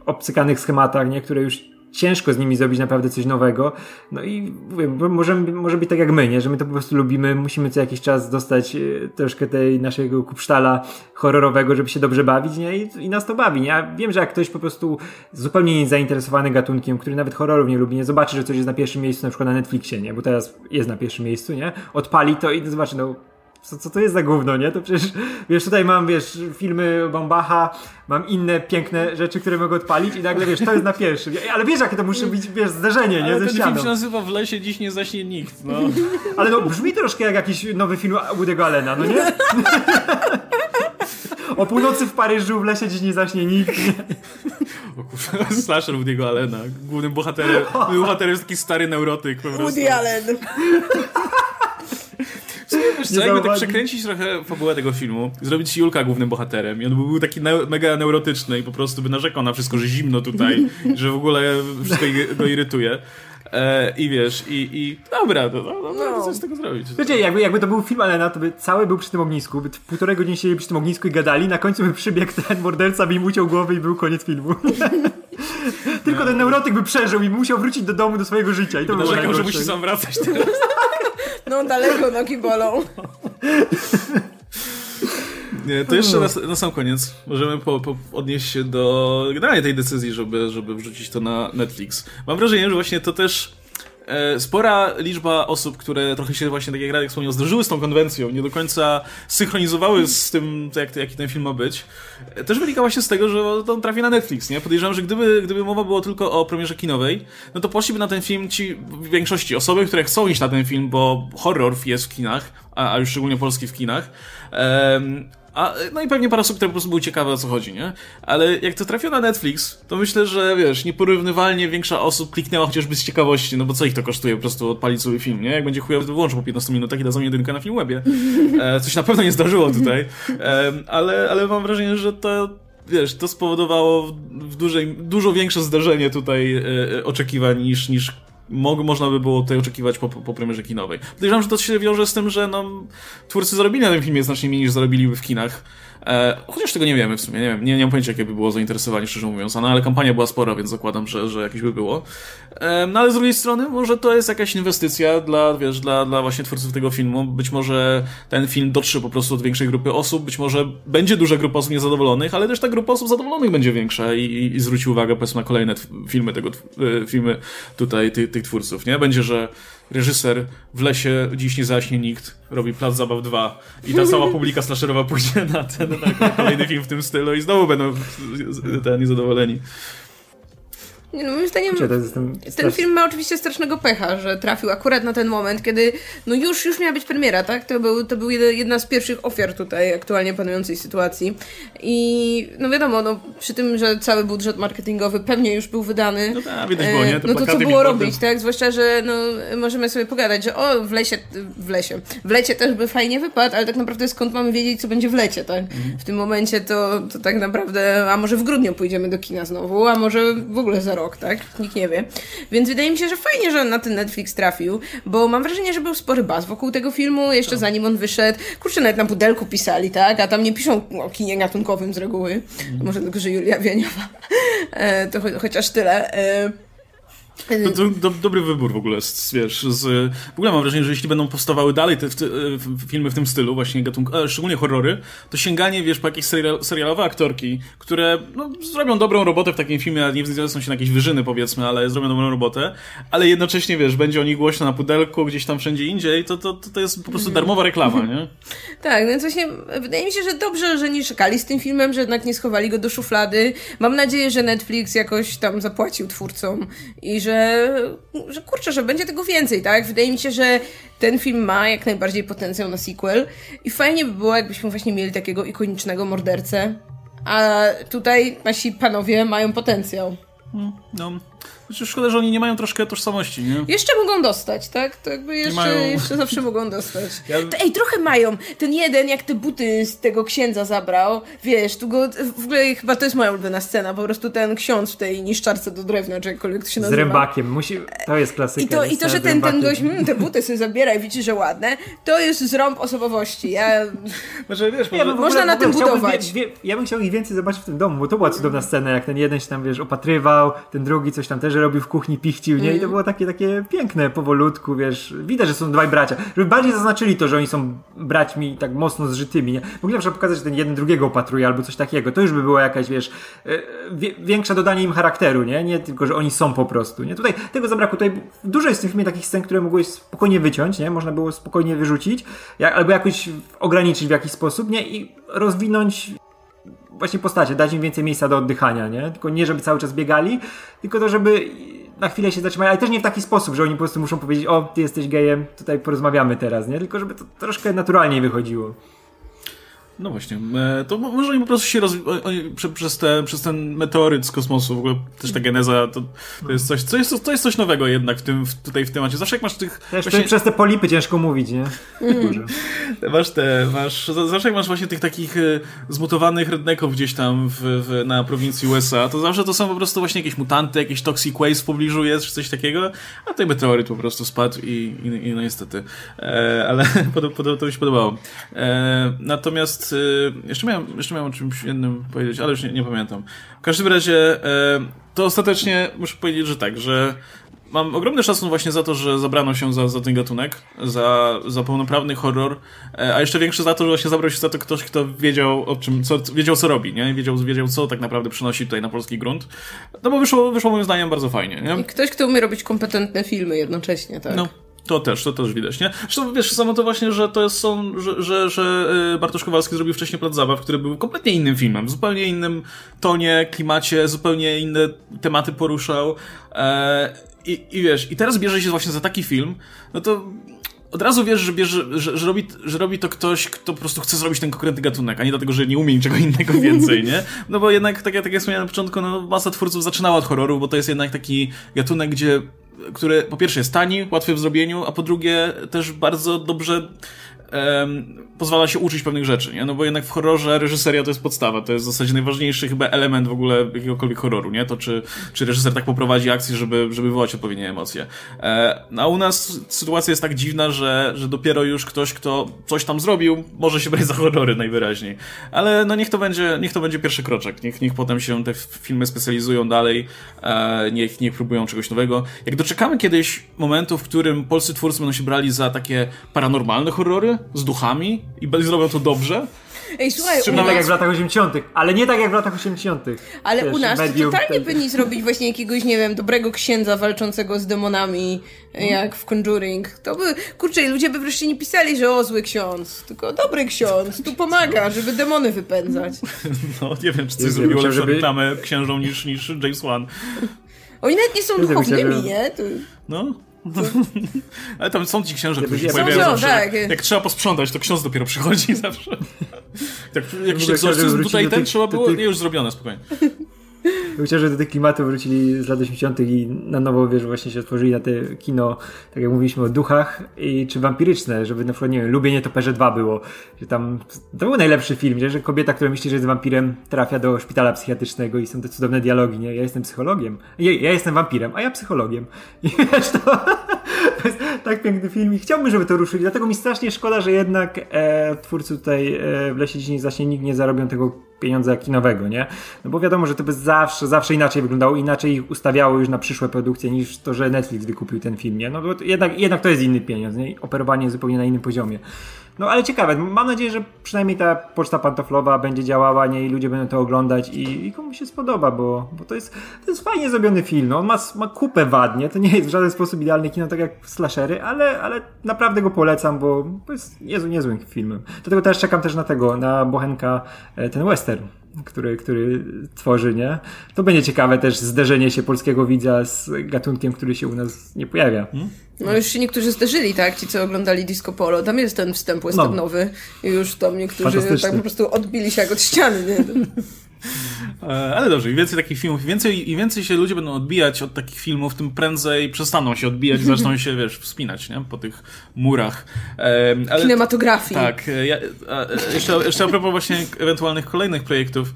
obcykanych schematach, nie, które już ciężko z nimi zrobić naprawdę coś nowego. No i mówię, może, być tak jak my, nie? że my to po prostu lubimy, musimy co jakiś czas dostać e, troszkę tej naszego kupsztala horrorowego, żeby się dobrze bawić nie? I, i nas to bawi. Nie? Ja wiem, że jak ktoś po prostu zupełnie nie zainteresowany gatunkiem, który nawet horrorów nie lubi, nie zobaczy, że coś jest na pierwszym miejscu na przykład na Netflixie, nie? bo teraz jest na pierwszym miejscu, nie? odpali to i zobaczy, no co, co to jest za gówno, nie? To przecież, wiesz, tutaj mam, wiesz, filmy Bombacha, mam inne piękne rzeczy, które mogę odpalić i nagle, wiesz, to jest na pierwszym. Ale wiesz, jakie to musi być, wiesz, zderzenie, nie? Ale Ze ten ścianą. film się nazywa W lesie dziś nie zaśnie nikt, no. (laughs) Ale no, brzmi troszkę jak jakiś nowy film Woody'ego Allena, no nie? (laughs) O północy w Paryżu w lesie dziś nie zaśnie nikt. Nie? O kurwa, (laughs) slasher Woody'ego Allena. Głównym bohaterem, bohaterem jest taki stary neurotyk po prostu. Woody Allen. Wiesz co, jakby tak przekręcić trochę fabułę tego filmu, zrobić Julka głównym bohaterem i on by był taki ne mega neurotyczny i po prostu by narzekał na wszystko, że zimno tutaj, (laughs) że w ogóle wszystko go irytuje. E, I wiesz, i, i dobra, to, no, no, no. co z tego zrobić? Wiecie, jakby, jakby to był film Alena, to by cały był przy tym ognisku, by półtorej godziny siedzieli przy tym ognisku i gadali, na końcu by przybiegł ten morderca, by im uciął głowę i był koniec filmu. (laughs) Tylko ten neurotyk by przeżył i musiał wrócić do domu, do swojego życia. I to by narzekał, że musi sam wracać teraz. (laughs) No daleko nogi bolą. Nie, to jeszcze na, na sam koniec możemy po, po odnieść się do generalnie tej decyzji, żeby, żeby wrzucić to na Netflix. Mam wrażenie, że właśnie to też spora liczba osób, które trochę się właśnie, tak jak Radek wspomniał, zderzyły z tą konwencją, nie do końca synchronizowały z tym, jak, jaki ten film ma być, e, też wynika właśnie z tego, że to trafi na Netflix, nie? Podejrzewam, że gdyby, gdyby mowa było tylko o premierze kinowej, no to poszliby na ten film ci w większości osoby, które chcą iść na ten film, bo horror jest w kinach, a, a już szczególnie polski w kinach, a, no i pewnie parę osób, które po prostu były ciekawe o co chodzi, nie? Ale jak to trafiło na Netflix, to myślę, że wiesz, nieporównywalnie większa osób kliknęła chociażby z ciekawości, no bo co ich to kosztuje po prostu odpalić sobie film, nie? Jak będzie chujowy, to wyłączą po 15 minutach i dadzą jedynkę na Filmwebie. E, coś na pewno nie zdarzyło tutaj. E, ale, ale mam wrażenie, że to wiesz, to spowodowało w dużej, dużo większe zdarzenie tutaj e, e oczekiwań niż, niż mo można by było tutaj oczekiwać po, po premierze kinowej. Podejrzewam, że to się wiąże z tym, że no, twórcy zarobili na tym filmie znacznie mniej niż zarobiliby w kinach. E, chociaż tego nie wiemy w sumie, nie wiem, nie, nie mam pojęcia jakie by było zainteresowanie, szczerze mówiąc, no, ale kampania była spora, więc zakładam, że, że jakieś by było. E, no ale z drugiej strony może to jest jakaś inwestycja dla, wiesz, dla, dla właśnie twórców tego filmu. Być może ten film dotrze po prostu do większej grupy osób, być może będzie duża grupa osób niezadowolonych, ale też ta grupa osób zadowolonych będzie większa i, i, i zwróci uwagę powiedzmy na kolejne filmy tego, e, filmy tutaj ty, tych twórców, nie? Będzie, że reżyser w lesie dziś nie zaśnie nikt, robi Plac Zabaw 2 i ta cała publika slasherowa pójdzie na ten na kolejny film w tym stylu i znowu będą ten niezadowoleni. Nie, no moim zdaniem ten film ma oczywiście strasznego pecha, że trafił akurat na ten moment, kiedy no już, już miała być premiera, tak? To był, to był jedna z pierwszych ofiar tutaj aktualnie panującej sytuacji. I no wiadomo, no, przy tym, że cały budżet marketingowy pewnie już był wydany. No tak, widać było, nie? Te no to co było robić, tak? Zwłaszcza, że no, możemy sobie pogadać, że o, w lesie, w lesie, w lecie też by fajnie wypadł, ale tak naprawdę skąd mamy wiedzieć, co będzie w lecie, tak? Mhm. W tym momencie to, to tak naprawdę, a może w grudniu pójdziemy do kina znowu, a może w ogóle za rok, tak? Nikt nie wie. Więc wydaje mi się, że fajnie, że on na ten Netflix trafił, bo mam wrażenie, że był spory baz wokół tego filmu, jeszcze tak. zanim on wyszedł. Kurczę, nawet na pudelku pisali, tak? A tam nie piszą o kinie gatunkowym z reguły. Mm. Może tylko, że Julia Wieniawa. E, to cho chociaż tyle. E, to, to, to, dobry wybór w ogóle, jest, wiesz, z, w ogóle mam wrażenie, że jeśli będą powstawały dalej te, te filmy w tym stylu, właśnie gatunk, e, szczególnie horrory, to sięganie, wiesz, po jakieś serial, serialowe aktorki, które, no, zrobią dobrą robotę w takim filmie, nie wzniosą się na jakieś wyżyny, powiedzmy, ale zrobią dobrą robotę, ale jednocześnie, wiesz, będzie o nich głośno na pudelku, gdzieś tam wszędzie indziej, to, to, to, to jest po prostu darmowa reklama, nie? (laughs) tak, więc właśnie wydaje mi się, że dobrze, że nie czekali z tym filmem, że jednak nie schowali go do szuflady. Mam nadzieję, że Netflix jakoś tam zapłacił twórcom i że że, że kurczę, że będzie tego więcej, tak? Wydaje mi się, że ten film ma jak najbardziej potencjał na sequel i fajnie by było, jakbyśmy właśnie mieli takiego ikonicznego mordercę, a tutaj nasi panowie mają potencjał. No, znaczy, szkoda, że oni nie mają troszkę tożsamości, nie? Jeszcze mogą dostać, tak? To jakby jeszcze, mają... jeszcze zawsze mogą dostać. Ja... Ej, trochę mają. Ten jeden, jak te buty z tego księdza zabrał, wiesz, tu go, w ogóle chyba to jest moja ulubiona scena, po prostu ten ksiądz w tej niszczarce do drewna, czy jakkolwiek to się nazywa. Z rębakiem, musi, to jest klasyka. I to, i to że ten, ten gość, mmm, te buty sobie zabiera i widzi, że ładne, to jest zrąb osobowości. Ja... Może, wiesz, ja można na tym budować. Wie, wie, ja bym chciał ich więcej zobaczyć w tym domu, bo to była cudowna scena, jak ten jeden się tam, wiesz, opatrywał, ten drugi coś tam też robił w kuchni, pichcił, nie? I to mm. było takie, takie piękne, powolutku, wiesz. Widać, że są dwaj bracia. Żeby bardziej zaznaczyli to, że oni są braćmi tak mocno zżytymi, nie? Mogli na przykład pokazać, że ten jeden drugiego opatruje albo coś takiego. To już by było jakaś, wiesz, e, większe dodanie im charakteru, nie? Nie tylko, że oni są po prostu, nie? Tutaj tego zabrakło. Tutaj dużo jest w tym filmie takich scen, które mogłeś spokojnie wyciąć, nie? Można było spokojnie wyrzucić, albo jakoś ograniczyć w jakiś sposób, nie? I rozwinąć właśnie postacie, dać im więcej miejsca do oddychania, nie? Tylko nie, żeby cały czas biegali, tylko to, żeby na chwilę się zatrzymali, ale też nie w taki sposób, że oni po prostu muszą powiedzieć, o, ty jesteś gejem, tutaj porozmawiamy teraz, nie? Tylko żeby to troszkę naturalniej wychodziło. No właśnie, e, to może oni po prostu się rozwijają przez, te, przez ten meteoryt z kosmosu, w ogóle też ta geneza, to, to jest coś, to jest, to jest coś nowego jednak w tym, w, tutaj w temacie. Zawsze jak masz tych... Też właśnie... przez te polipy ciężko mówić, nie? Mm. masz te, masz, zawsze jak masz właśnie tych takich e, zmutowanych redneków gdzieś tam w, w, na prowincji USA, to zawsze to są po prostu właśnie jakieś mutanty, jakieś toxic waste w pobliżu jest, czy coś takiego, a tutaj meteoryt po prostu spadł i, i, i no niestety. E, ale (laughs) to mi się podobało. E, natomiast Y, jeszcze miałem, jeszcze miałem o czymś innym powiedzieć, ale już nie, nie pamiętam. W każdym razie, e, to ostatecznie muszę powiedzieć, że tak, że mam ogromny szacun właśnie za to, że zabrano się za, za ten gatunek, za, za pełnoprawny horror, e, a jeszcze większy za to, że właśnie zabrał się za to ktoś, kto wiedział o czym, co, wiedział co robi, nie? Wiedział, wiedział co tak naprawdę przynosi tutaj na polski grunt. No bo wyszło, wyszło moim zdaniem bardzo fajnie, nie? I ktoś, kto umie robić kompetentne filmy jednocześnie, tak? No. To też, to też widać, nie? Zresztą wiesz, samo to właśnie, że to jest, są, że, że, że y, Bartosz Kowalski zrobił wcześniej Plac Zabaw, który był kompletnie innym filmem, w zupełnie innym tonie, klimacie, zupełnie inne tematy poruszał. E, i, I wiesz, i teraz bierze się właśnie za taki film, no to od razu wiesz, że, bierze, że, że, robi, że robi to ktoś, kto po prostu chce zrobić ten konkretny gatunek, a nie dlatego, że nie umie niczego innego (laughs) więcej, nie? No bo jednak, tak, tak jak wspomniałem na początku, no, masa twórców zaczynała od horroru, bo to jest jednak taki gatunek, gdzie który po pierwsze jest tani, łatwy w zrobieniu, a po drugie też bardzo dobrze um, pozwala się uczyć pewnych rzeczy, nie? No bo jednak w horrorze reżyseria to jest podstawa, to jest w zasadzie najważniejszy chyba element w ogóle jakiegokolwiek horroru, nie? To czy, czy reżyser tak poprowadzi akcję, żeby, żeby wywołać odpowiednie emocje. E, no a u nas sytuacja jest tak dziwna, że, że dopiero już ktoś, kto coś tam zrobił, może się brać za horrory najwyraźniej. Ale no niech to będzie, niech to będzie pierwszy kroczek, niech, niech potem się te filmy specjalizują dalej, e, niech, niech próbują czegoś nowego. Jak doczekamy kiedyś momentu, w którym polscy twórcy będą się brali za takie paranormalne horrory z duchami, i zrobią to dobrze. Ej, słuchaj, Czym tak jak w latach 80., ale nie tak jak w latach 80. Ale Wiesz, u nas to totalnie powinni zrobić właśnie jakiegoś, nie wiem, dobrego księdza walczącego z demonami, hmm. jak w Conjuring. To by, kurczę, ludzie by wreszcie nie pisali, że o, zły ksiądz, tylko dobry ksiądz, tu pomaga, żeby demony wypędzać. (laughs) No, nie wiem, czy coś zrobiło lepszą żeby... reklamę księżą niż, niż James Wan. Oni nawet nie są duchownymi, nie? To... No. (laughs) Ale tam są ci księże, którzy się pojawiają zawsze. Tak. Jak, jak, trzeba posprzątać, to ksiądz dopiero przychodzi (laughs) zawsze. (laughs) Jak, jakiś egzorcyzm tutaj ten trzeba było, nie, już zrobione, spokojnie. Myślę, że do tych klimatów wrócili z lat 80. i na nowo, wiesz, właśnie się otworzyli na te kino, tak jak mówiliśmy o duchach, i czy wampiryczne, żeby na przykład, nie wiem, Lubienie Toperze 2 było, że tam, to był najlepszy film, że kobieta, która myśli, że jest wampirem, trafia do szpitala psychiatrycznego i są te cudowne dialogi, nie? Ja jestem psychologiem, ja, ja jestem wampirem, a ja psychologiem. (laughs) I wiesz, to, to jest tak piękny film i chciałbym, żeby to ruszyli, dlatego mi strasznie szkoda, że jednak e, twórcy tutaj e, w Lesie Dziś Zaśnie nikt nie zarobią tego pieniądza kinowego, nie? No bo wiadomo, że to by zawsze, zawsze inaczej wyglądało, inaczej ich ustawiało już na przyszłe produkcje niż to, że Netflix wykupił ten film, nie? No bo jednak, jednak to jest inny pieniądz, nie? Operowanie zupełnie na innym poziomie. No ale ciekawe, mam nadzieję, że przynajmniej ta poczta pantoflowa będzie działała, nie? I ludzie będą to oglądać i, i komuś się spodoba, bo, bo to, jest, to jest fajnie zrobiony film, no on ma, ma kupę wad, nie? To nie jest w żaden sposób idealny kino, tak jak slashery, ale, ale naprawdę go polecam, bo, bo jest niezły, niezłym filmem. Dlatego też czekam też na tego, na Bochenka, e, ten western który, który tworzy, nie? To będzie ciekawe też zderzenie się polskiego widza z gatunkiem, który się u nas nie pojawia. Hmm? No już się niektórzy zderzyli, tak? Ci, co oglądali Disco Polo. Tam jest ten wstęp westernowy no. i już tam niektórzy tak po prostu odbili się jak od ściany, nie? (laughs) E, ale dobrze, im więcej takich filmów, im więcej, im więcej się ludzie będą odbijać od takich filmów, tym prędzej przestaną się odbijać (laughs) zaczną się, wiesz, wspinać, nie? Po tych murach. E, ale, Kinematografii. Tak. E, ja, jeszcze, jeszcze a propos właśnie ewentualnych kolejnych projektów,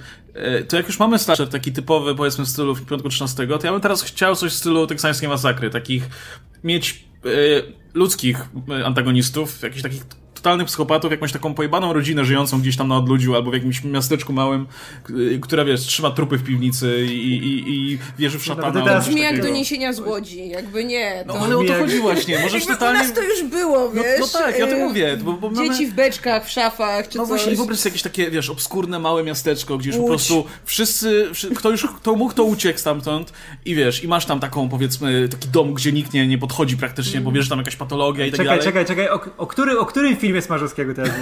to jak już mamy slasher taki typowy, powiedzmy, w stylu w piątku 13, to ja bym teraz chciał coś w stylu teksańskiej masakry, takich mieć ludzkich antagonistów, jakichś takich totalnych psychopatów, jakąś taką pojebaną rodzinę żyjącą gdzieś tam na odludziu albo w jakimś miasteczku małym, która wiesz, trzyma trupy w piwnicy i, i, i wierzy w szatana. No, to brzmi jak doniesienia z Łodzi, jakby nie. To... No ale o to chodzi właśnie. Możesz totalnie... U nas to już było, wiesz. No, no tak, ja to mówię. Bo, bo Dzieci mamy... w beczkach, w szafach, czy No coś. właśnie, wyobraź sobie jakieś takie, wiesz, obskurne, małe miasteczko, gdzie już po prostu wszyscy, kto już, kto mógł, to uciekł stamtąd i wiesz, i masz tam taką, powiedzmy, taki dom, gdzie nikt nie, nie podchodzi praktycznie, mm. bo wiesz, tam jakaś patologia i tak czekaj, dalej. Czekaj, czekaj, czekaj, o, o, który, o którym filmie Smarzowskiego teraz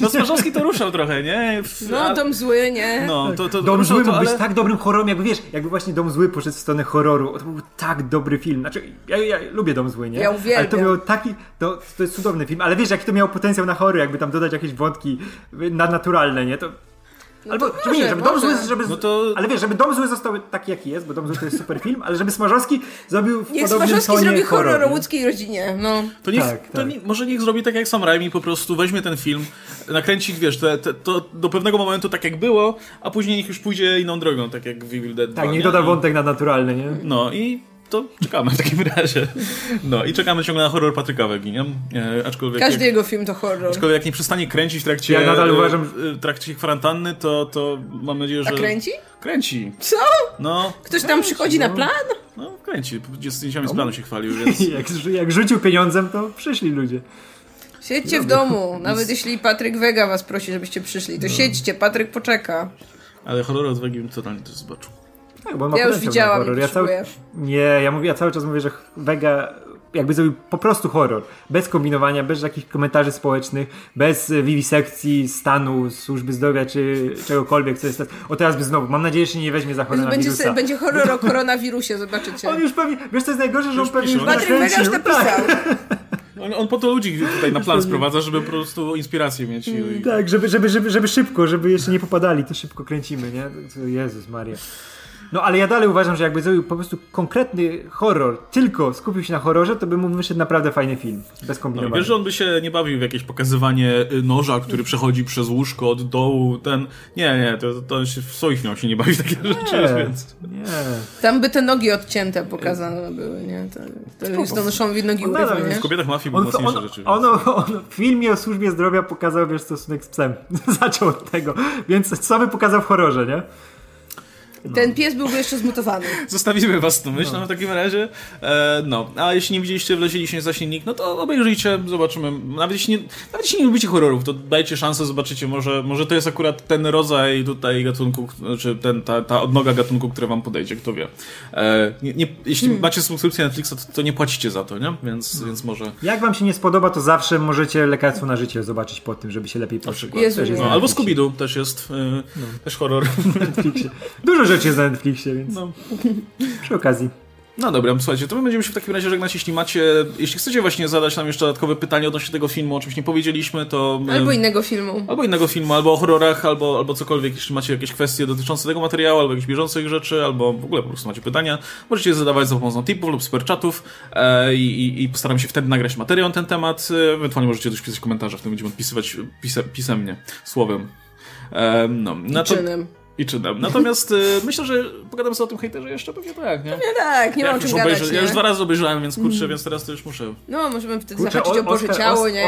no Smarzowski to ruszał trochę, nie? No, Dom Zły, nie? No, to, to Dom Zły mógł ale... być tak dobrym horrorem, jakby wiesz, jakby właśnie Dom Zły poszedł w stronę horroru. To był tak dobry film. Znaczy, ja, ja lubię Dom Zły, nie? Ja uwielbiam. Ale to miał taki, to, to jest cudowny film, ale wiesz, jaki to miał potencjał na horror, jakby tam dodać jakieś wątki nadnaturalne, nie? To no Albo, żeby, nie, żeby dom zły, żeby, no to... ale wiesz, żeby dom zły został taki jaki jest, bo dom zły to jest super film, ale żeby Smarzowski zrobił w niech podobnym Smarzowski tonie zrobi horror o łódzkiej rodzinie, no. To, niech, tak, to tak. Nie, może niech zrobi tak jak Sam Raimi, po prostu weźmie ten film, nakręci, wiesz, te, te, to do pewnego momentu tak jak było, a później niech już pójdzie inną drogą, tak jak w Evil Dead Tak, niech doda wątek na naturalny, nie? No i to czekamy w takim razie. No i czekamy ciągle na horror Patryka Wegi, nie? E, aczkolwiek Każdy jak, jego film to horror. Aczkolwiek jak nie przestanie kręcić w trakcie, ja nadal uważam, w trakcie kwarantanny, to, to mam nadzieję, że... A kręci? Kręci. Co? No. Ktoś tam przychodzi no. na plan? No, kręci. Zdjęciami z planu się chwalił, więc... (laughs) jak, jak rzucił pieniądzem, to przyszli ludzie. Siedźcie w domu. Nawet jeśli Patryk Wega was prosi, żebyście przyszli, to siedźcie, Patryk poczeka. Ale horror od Wegi bym totalnie też zobaczył. Tak, bo ma Ja już widziałam, horror. nie Ja cały... potrzebujesz. Nie, ja mówię, ja cały czas mówię, że Vega jakby zrobił po prostu horror. Bez kombinowania, bez jakichś komentarzy społecznych, bez e, wiwisekcji stanu, służby zdrowia czy czegokolwiek, co jest teraz. O teraz by znowu, mam nadzieję, że się nie weźmie za Będzie, koronawirusa. będzie horror o koronawirusie, zobaczycie. On już pewnie, wiesz co jest najgorsze, że on Już pewnie już. Patryk Wega już napisał. (laughs) On, on po to ludzi tutaj na plan sprowadza, żeby po prostu inspirację mieć. I. Tak, żeby, żeby, żeby, żeby szybko, żeby jeszcze nie popadali, to szybko kręcimy, nie? Jezus Maria. No ale ja dalej uważam, że jakby zrobił po prostu konkretny horror, tylko skupił się na horrorze, to by mu wyszedł naprawdę fajny film. Bez No, kombinowania. wiesz, że on by się nie bawił w jakieś pokazywanie y, noża, który przechodzi przez łóżko od dołu, ten... Nie, nie, to, to się w swoich się nie bawi w takie rzeczy, nie, więc... nie. Tam by te nogi odcięte pokazane były, nie? To, to nogi On nadal urywa, jest nie? W kobietach mafii On, były mocniejsze on, rzeczy. on, on, (laughs) on w filmie o służbie zdrowia pokazał, wiesz, stosunek z psem. (laughs) Zaczął od tego. Więc co by pokazał w horrorze, nie? Ten pies byłby jeszcze zmutowany. (laughs) Zostawimy was tu myślą w takim razie. E, no, a jeśli nie widzieliście Wlezili się zasilnik, no to obejrzyjcie, zobaczymy. Nawet jeśli nie, nawet jeśli nie lubicie horrorów, to dajcie szansę, zobaczycie, może, może to jest akurat ten rodzaj tutaj gatunku, czy ten, ta, ta odnoga gatunku, która wam podejdzie, kto wie. E, nie, nie, jeśli Hmm. macie subskrypcję Netflixa, to, to nie płacicie za to, nie? Więc, więc może... Jak wam się nie spodoba, to zawsze możecie lekarstwo na życie zobaczyć po tym, żeby się lepiej poczuć. No, albo. Scooby-Doo też jest, e, też horror. (laughs) Netflixie. Dużo rzeczy jest na Netflixie, więc No. przy okazji. No dobra, słuchajcie, to my będziemy się w takim razie żegnać. Jeśli macie, jeśli chcecie właśnie zadać nam jeszcze dodatkowe pytanie odnośnie tego filmu, o czymś nie powiedzieliśmy, to... Albo innego filmu. Albo innego filmu, albo o horrorach, albo, albo cokolwiek. Jeśli macie jakieś kwestie dotyczące tego materiału, albo jakichś bieżących rzeczy, albo w ogóle po prostu macie pytania, możecie je zadawać za pomocą tipów lub superchatów e, i, i, postaram się wtedy nagrać materiał na ten temat. E, ewentualnie możecie też pisać komentarze, w tym będziemy odpisywać pise, pisemnie, słowem. E, no, na to, Czynem. I czynem. Natomiast e, myślę, że pogadamy sobie o tym hejterze jeszcze, pewnie tak, nie? Nie tak, nie ja, mam o czym gadać, obejrzę, nie? ja już dwa razy obejrzałem, więc kurczę, więc teraz to już muszę. No, możemy wtedy Kurczę, zahaczyć o o- Boże Oskar- Ciało, Os- nie?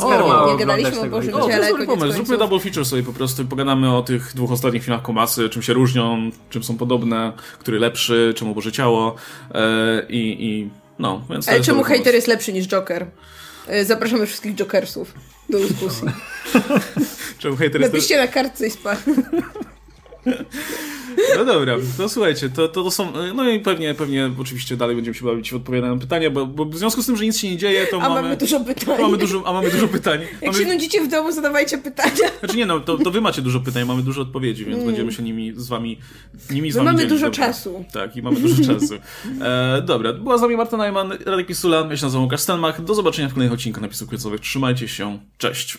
Bo ma nie gadaliśmy o Bożym filmu. O, to Ciele, jest dobry pomysł. Zróbmy double feature sobie po prostu i pogadamy o tych dwóch ostatnich filmach Komasy, czym się różnią, czym są podobne, który lepszy, czemu Boże Ciało e, i, i no, więc Ale czemu pomysł. jest lepszy niż Joker? E, Zapraszamy wszystkich Jokersów do dyskusji. (laughs) Czemu hater jest... Napiszcie na kartce i spam. (laughs) No dobra, to słuchajcie, to, to, to są, no i pewnie, pewnie oczywiście dalej będziemy się bawić w odpowiadanie na pytania, bo, bo w związku z tym, że nic się nie dzieje, to A mamy... mamy dużo pytań. mamy dużo, a mamy dużo pytań. Jak mamy, się nudzicie w domu, zadawajcie pytania. Znaczy nie no, to, to wy macie dużo pytań, mamy dużo odpowiedzi, więc będziemy się nimi z wami, nimi z My wami mamy dzielić, dużo dobra. czasu. Tak, i mamy dużo czasu. E, dobra, była z nami Marta Najman, Radek Pisula, ja się nazywam Łukasz Stelmach. Do zobaczenia w kolejnych odcinkach napisów końcowych. Trzymajcie się, cześć.